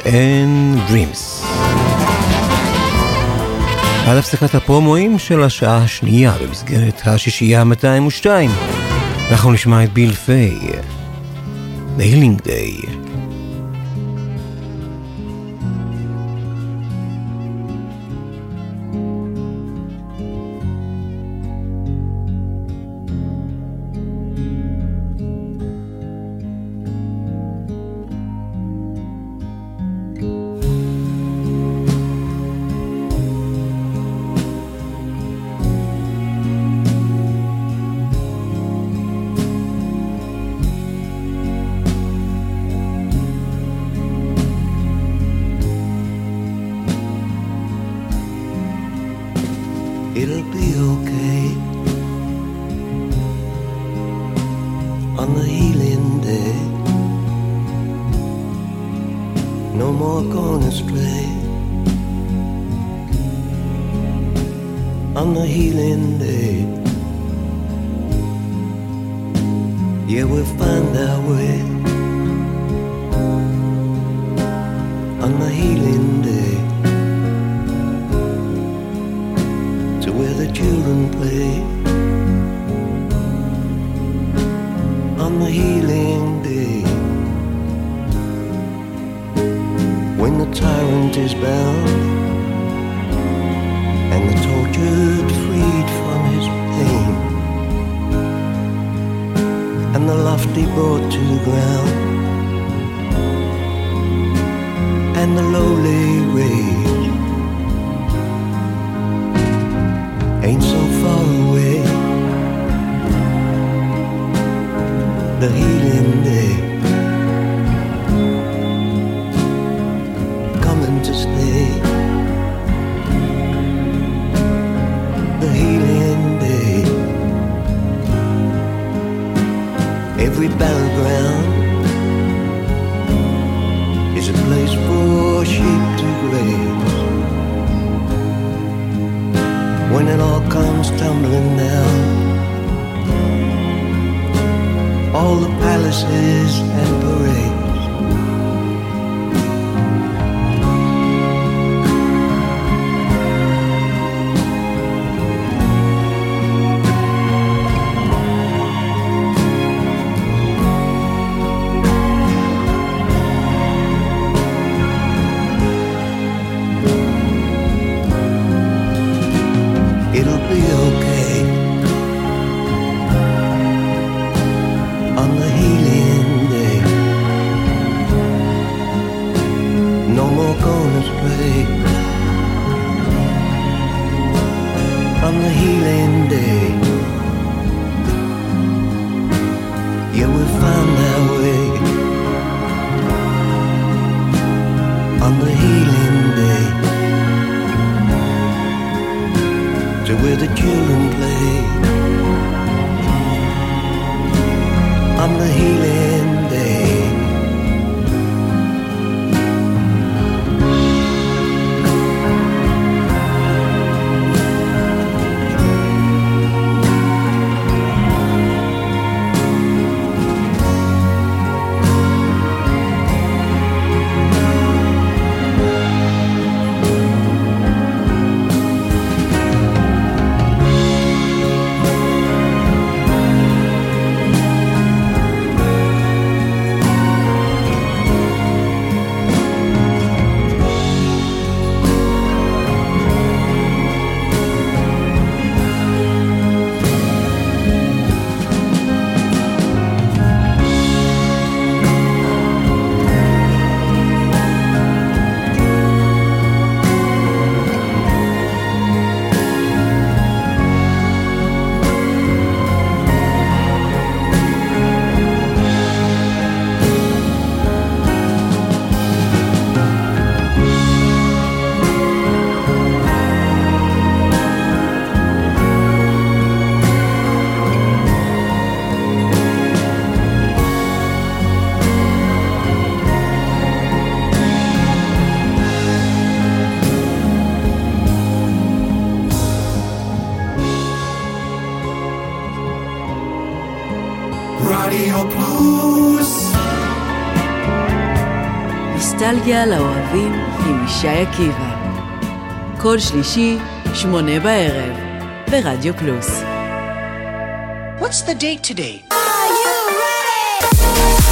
And Dreams. על הפסקת הפרומואים של השעה השנייה במסגרת השישייה ה-202. אנחנו נשמע את ביל פיי, The Healing Day. ישי עקיבא. כל שלישי, שמונה בערב, ברדיו פלוס. What's the date today?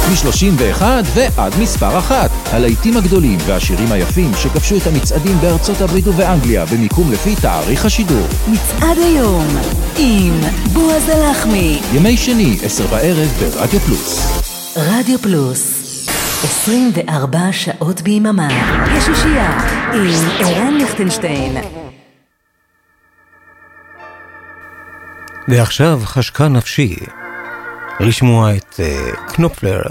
מ-31 ועד מספר אחת. הלהיטים הגדולים והשירים היפים שכבשו את המצעדים בארצות הברית ובאנגליה במיקום לפי תאריך השידור. מצעד היום עם בועז הלחמי. ימי שני, עשר בערב ברדיו פלוס. רדיו פלוס 24 שעות ביממה, השישייה עם ערן ליכטנשטיין. ועכשיו חשקה נפשי לשמוע את uh, קנופלר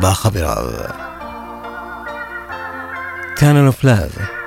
בחבריו. Tunnel of Love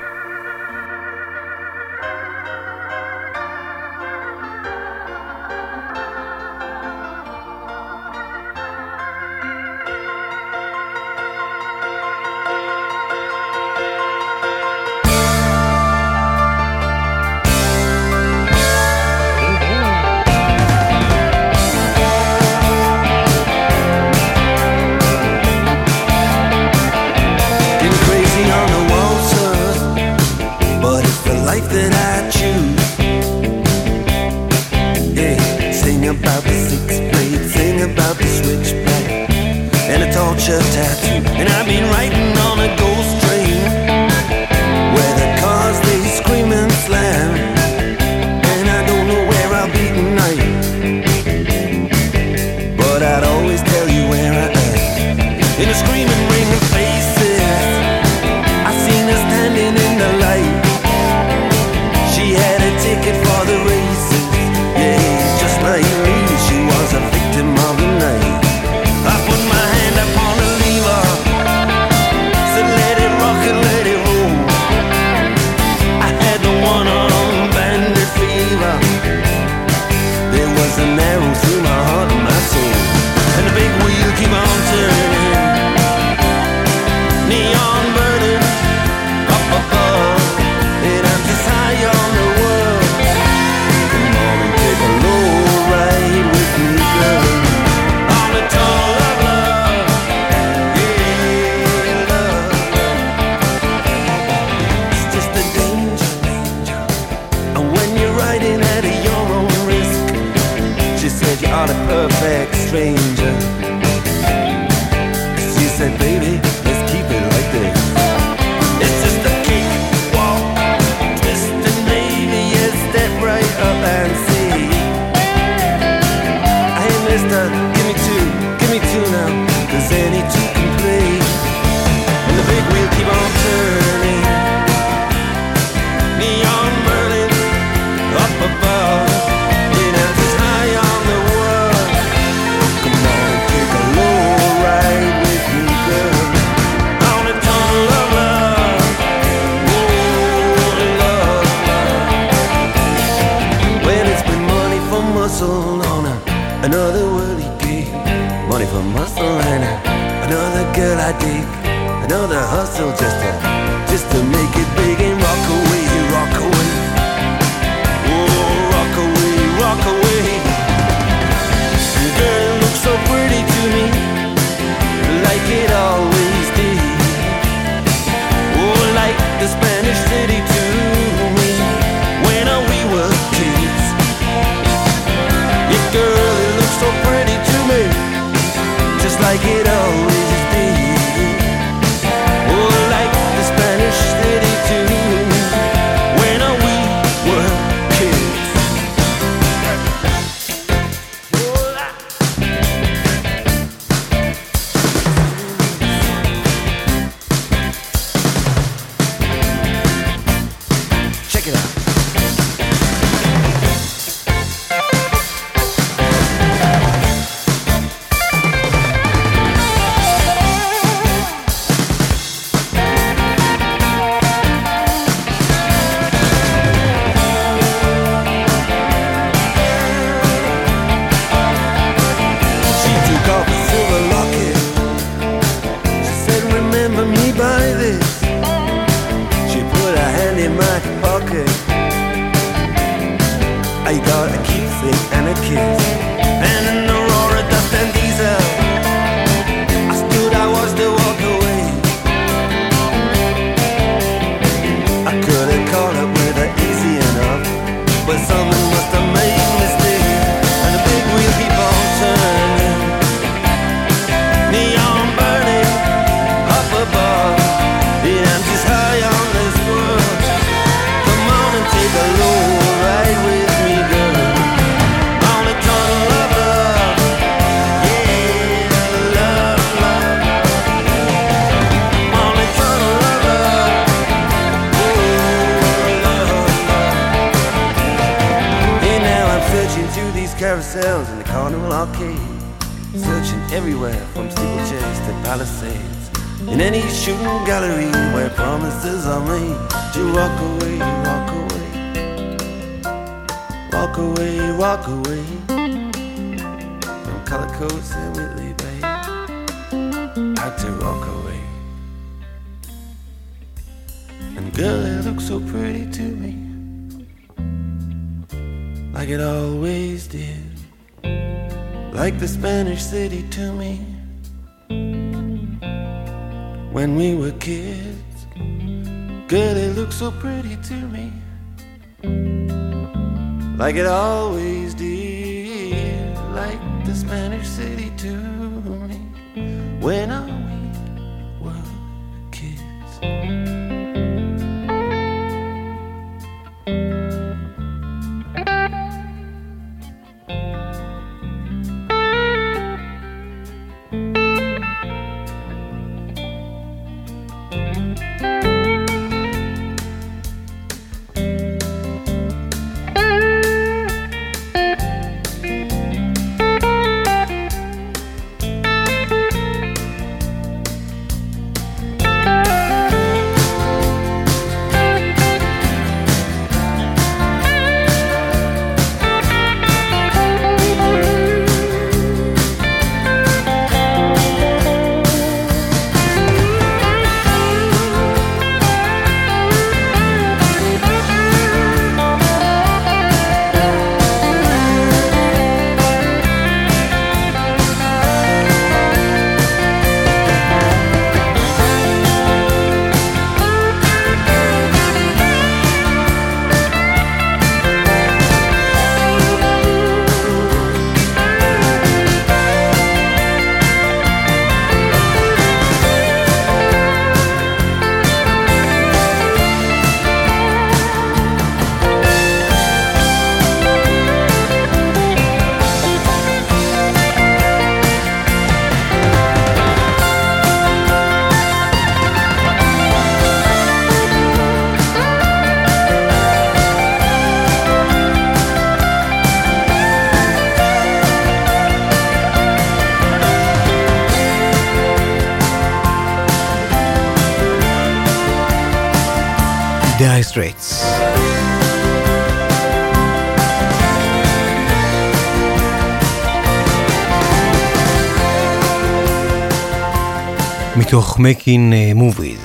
מתוך מקין מוביז.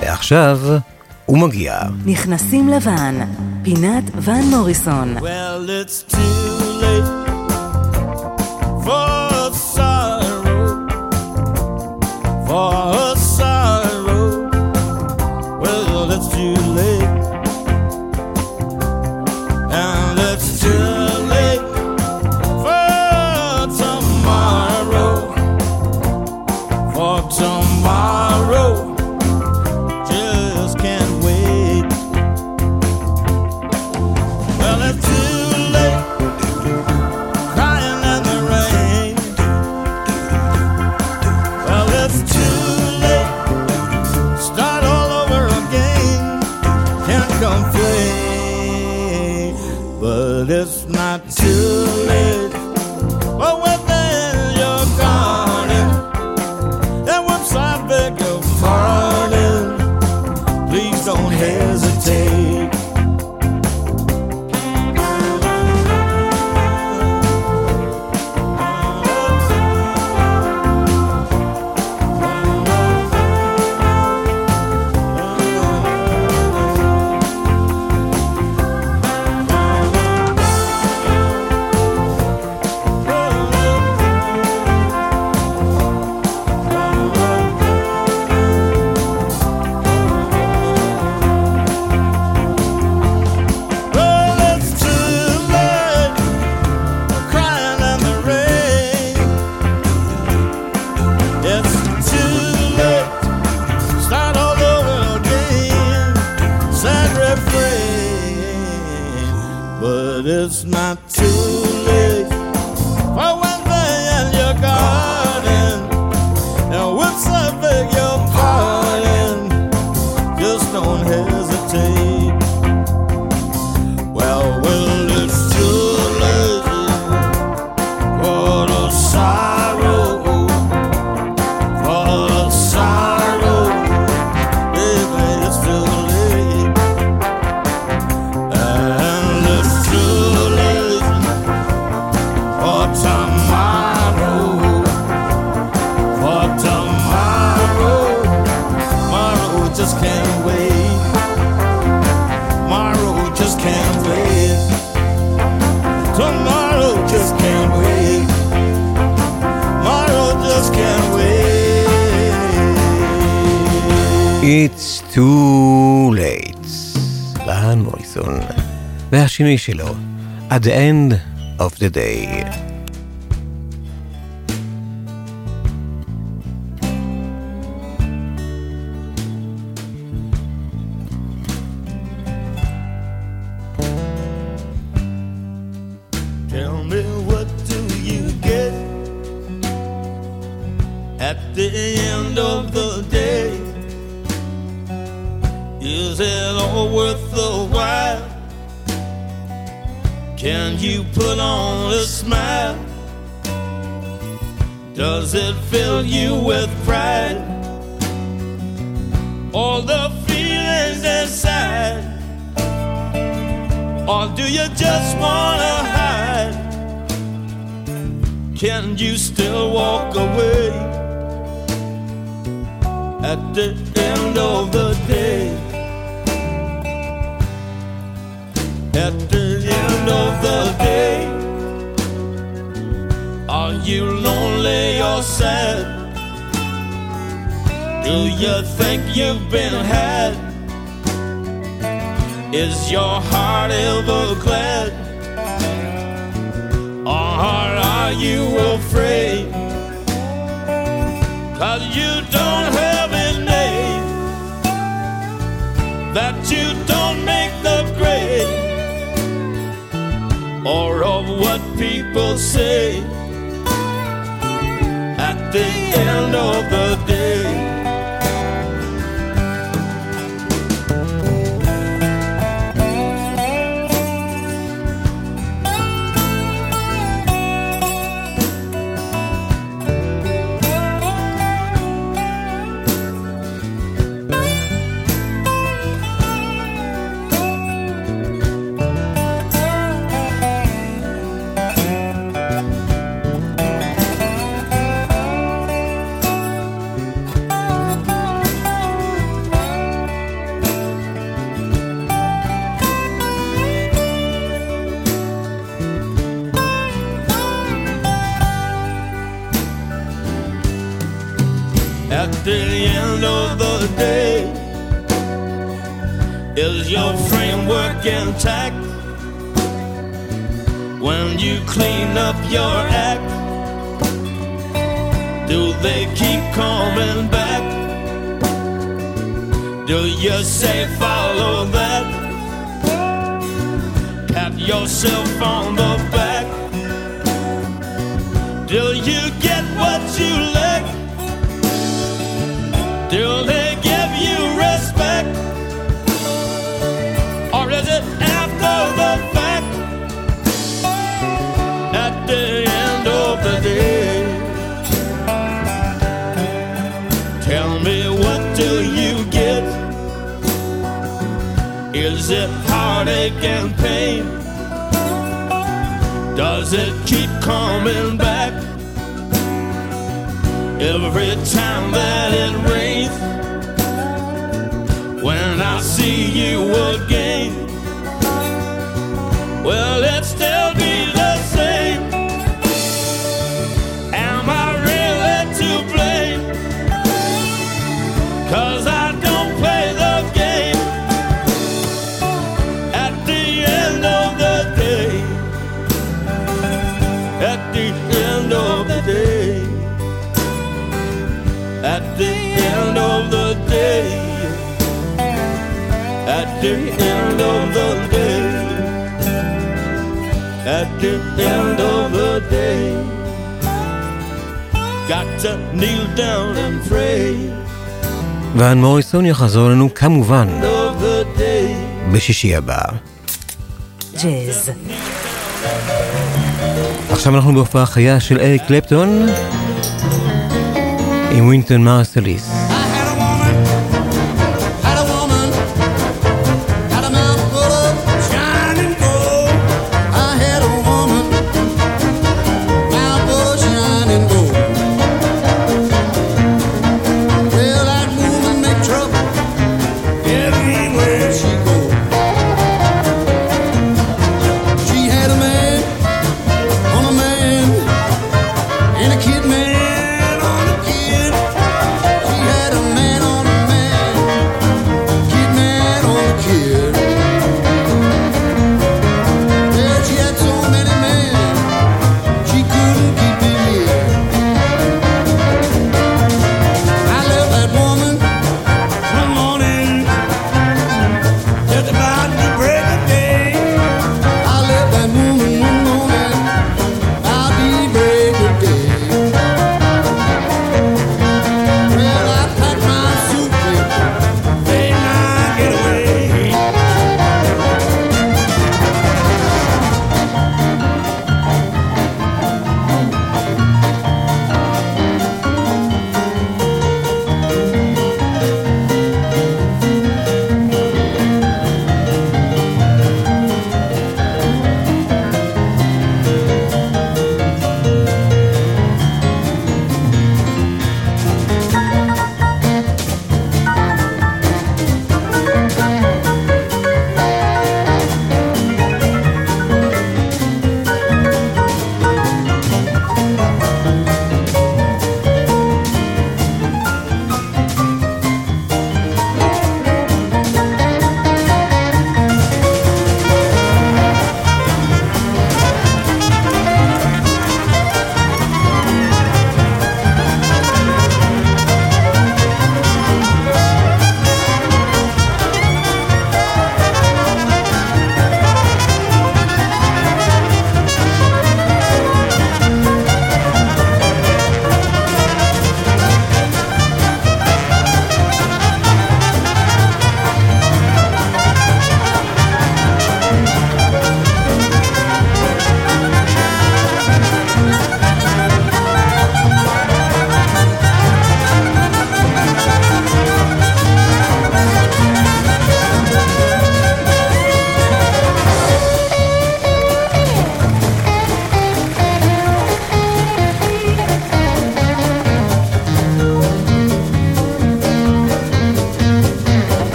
ועכשיו הוא מגיע. נכנסים לוואן, פינת ואן מוריסון. Well, השינוי שלו, At the End of the Day. Does it heartache and pain? Does it keep coming back? Every time that it rains, when I see you again. end of the day. Got to kneel down and pray. ואן מוריסון יחזור אלינו כמובן בשישי הבא. ג'אז. עכשיו אנחנו בהופעה חיה של אריק קלפטון עם וינטון מרסליס.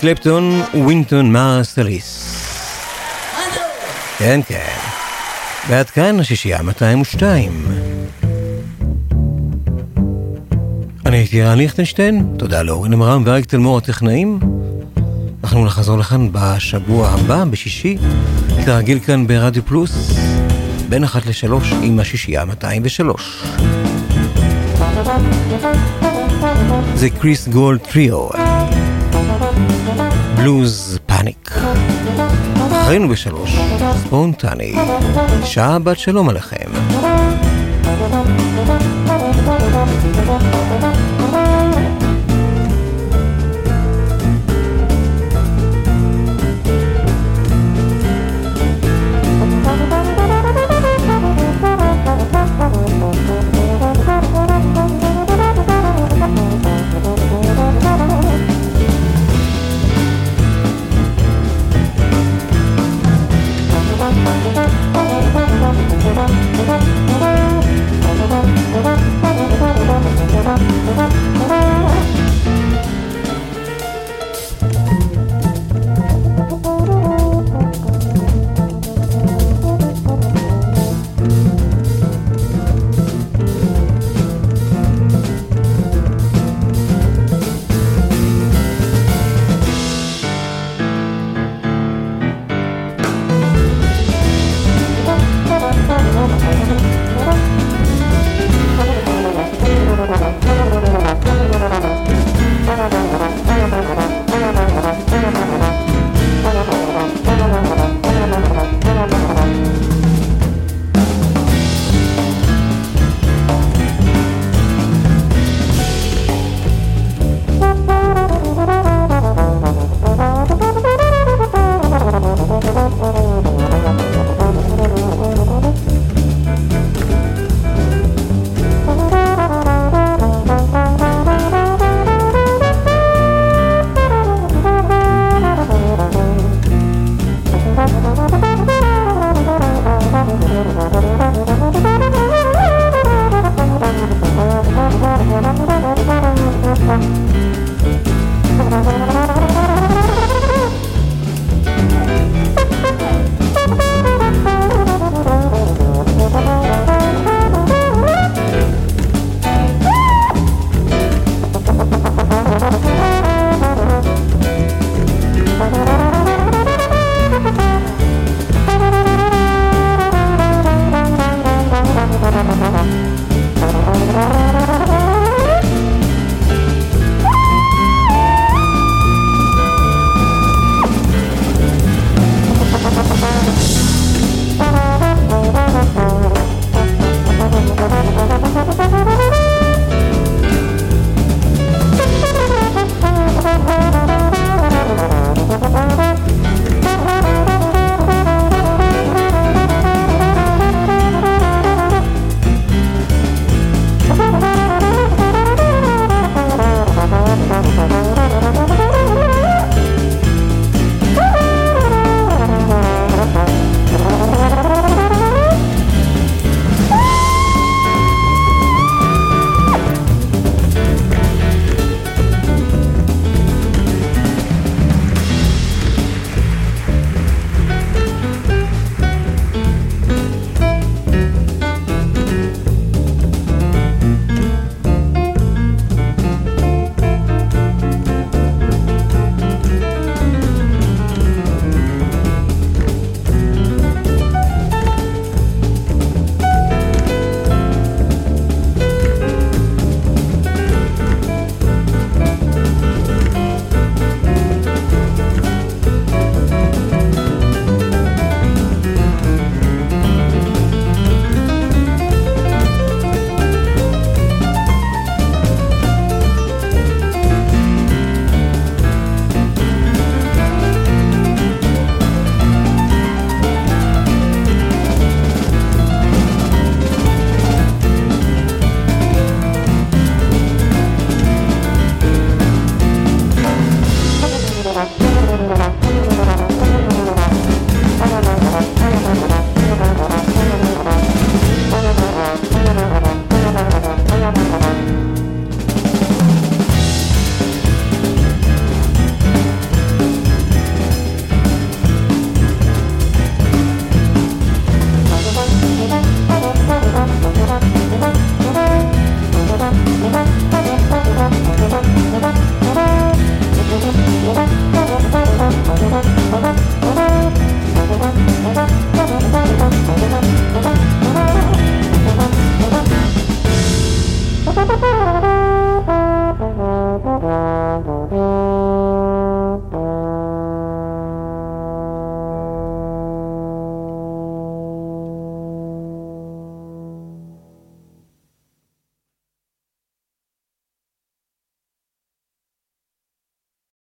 קלפטון, ווינטון מרסליס. כן, כן. ועד כאן השישייה 202. אני הייתי רן ליכטנשטיין, תודה לאורן עמרם ואריק תלמור הטכנאים. אנחנו נחזור לכאן בשבוע הבא, בשישי, כרגיל כאן ברדיו פלוס, בין אחת לשלוש עם השישייה 203. זה קריס גולד טריו, בלוז פאניק. אחרינו בשלוש, ספונטני, שעה בת שלום עליכם.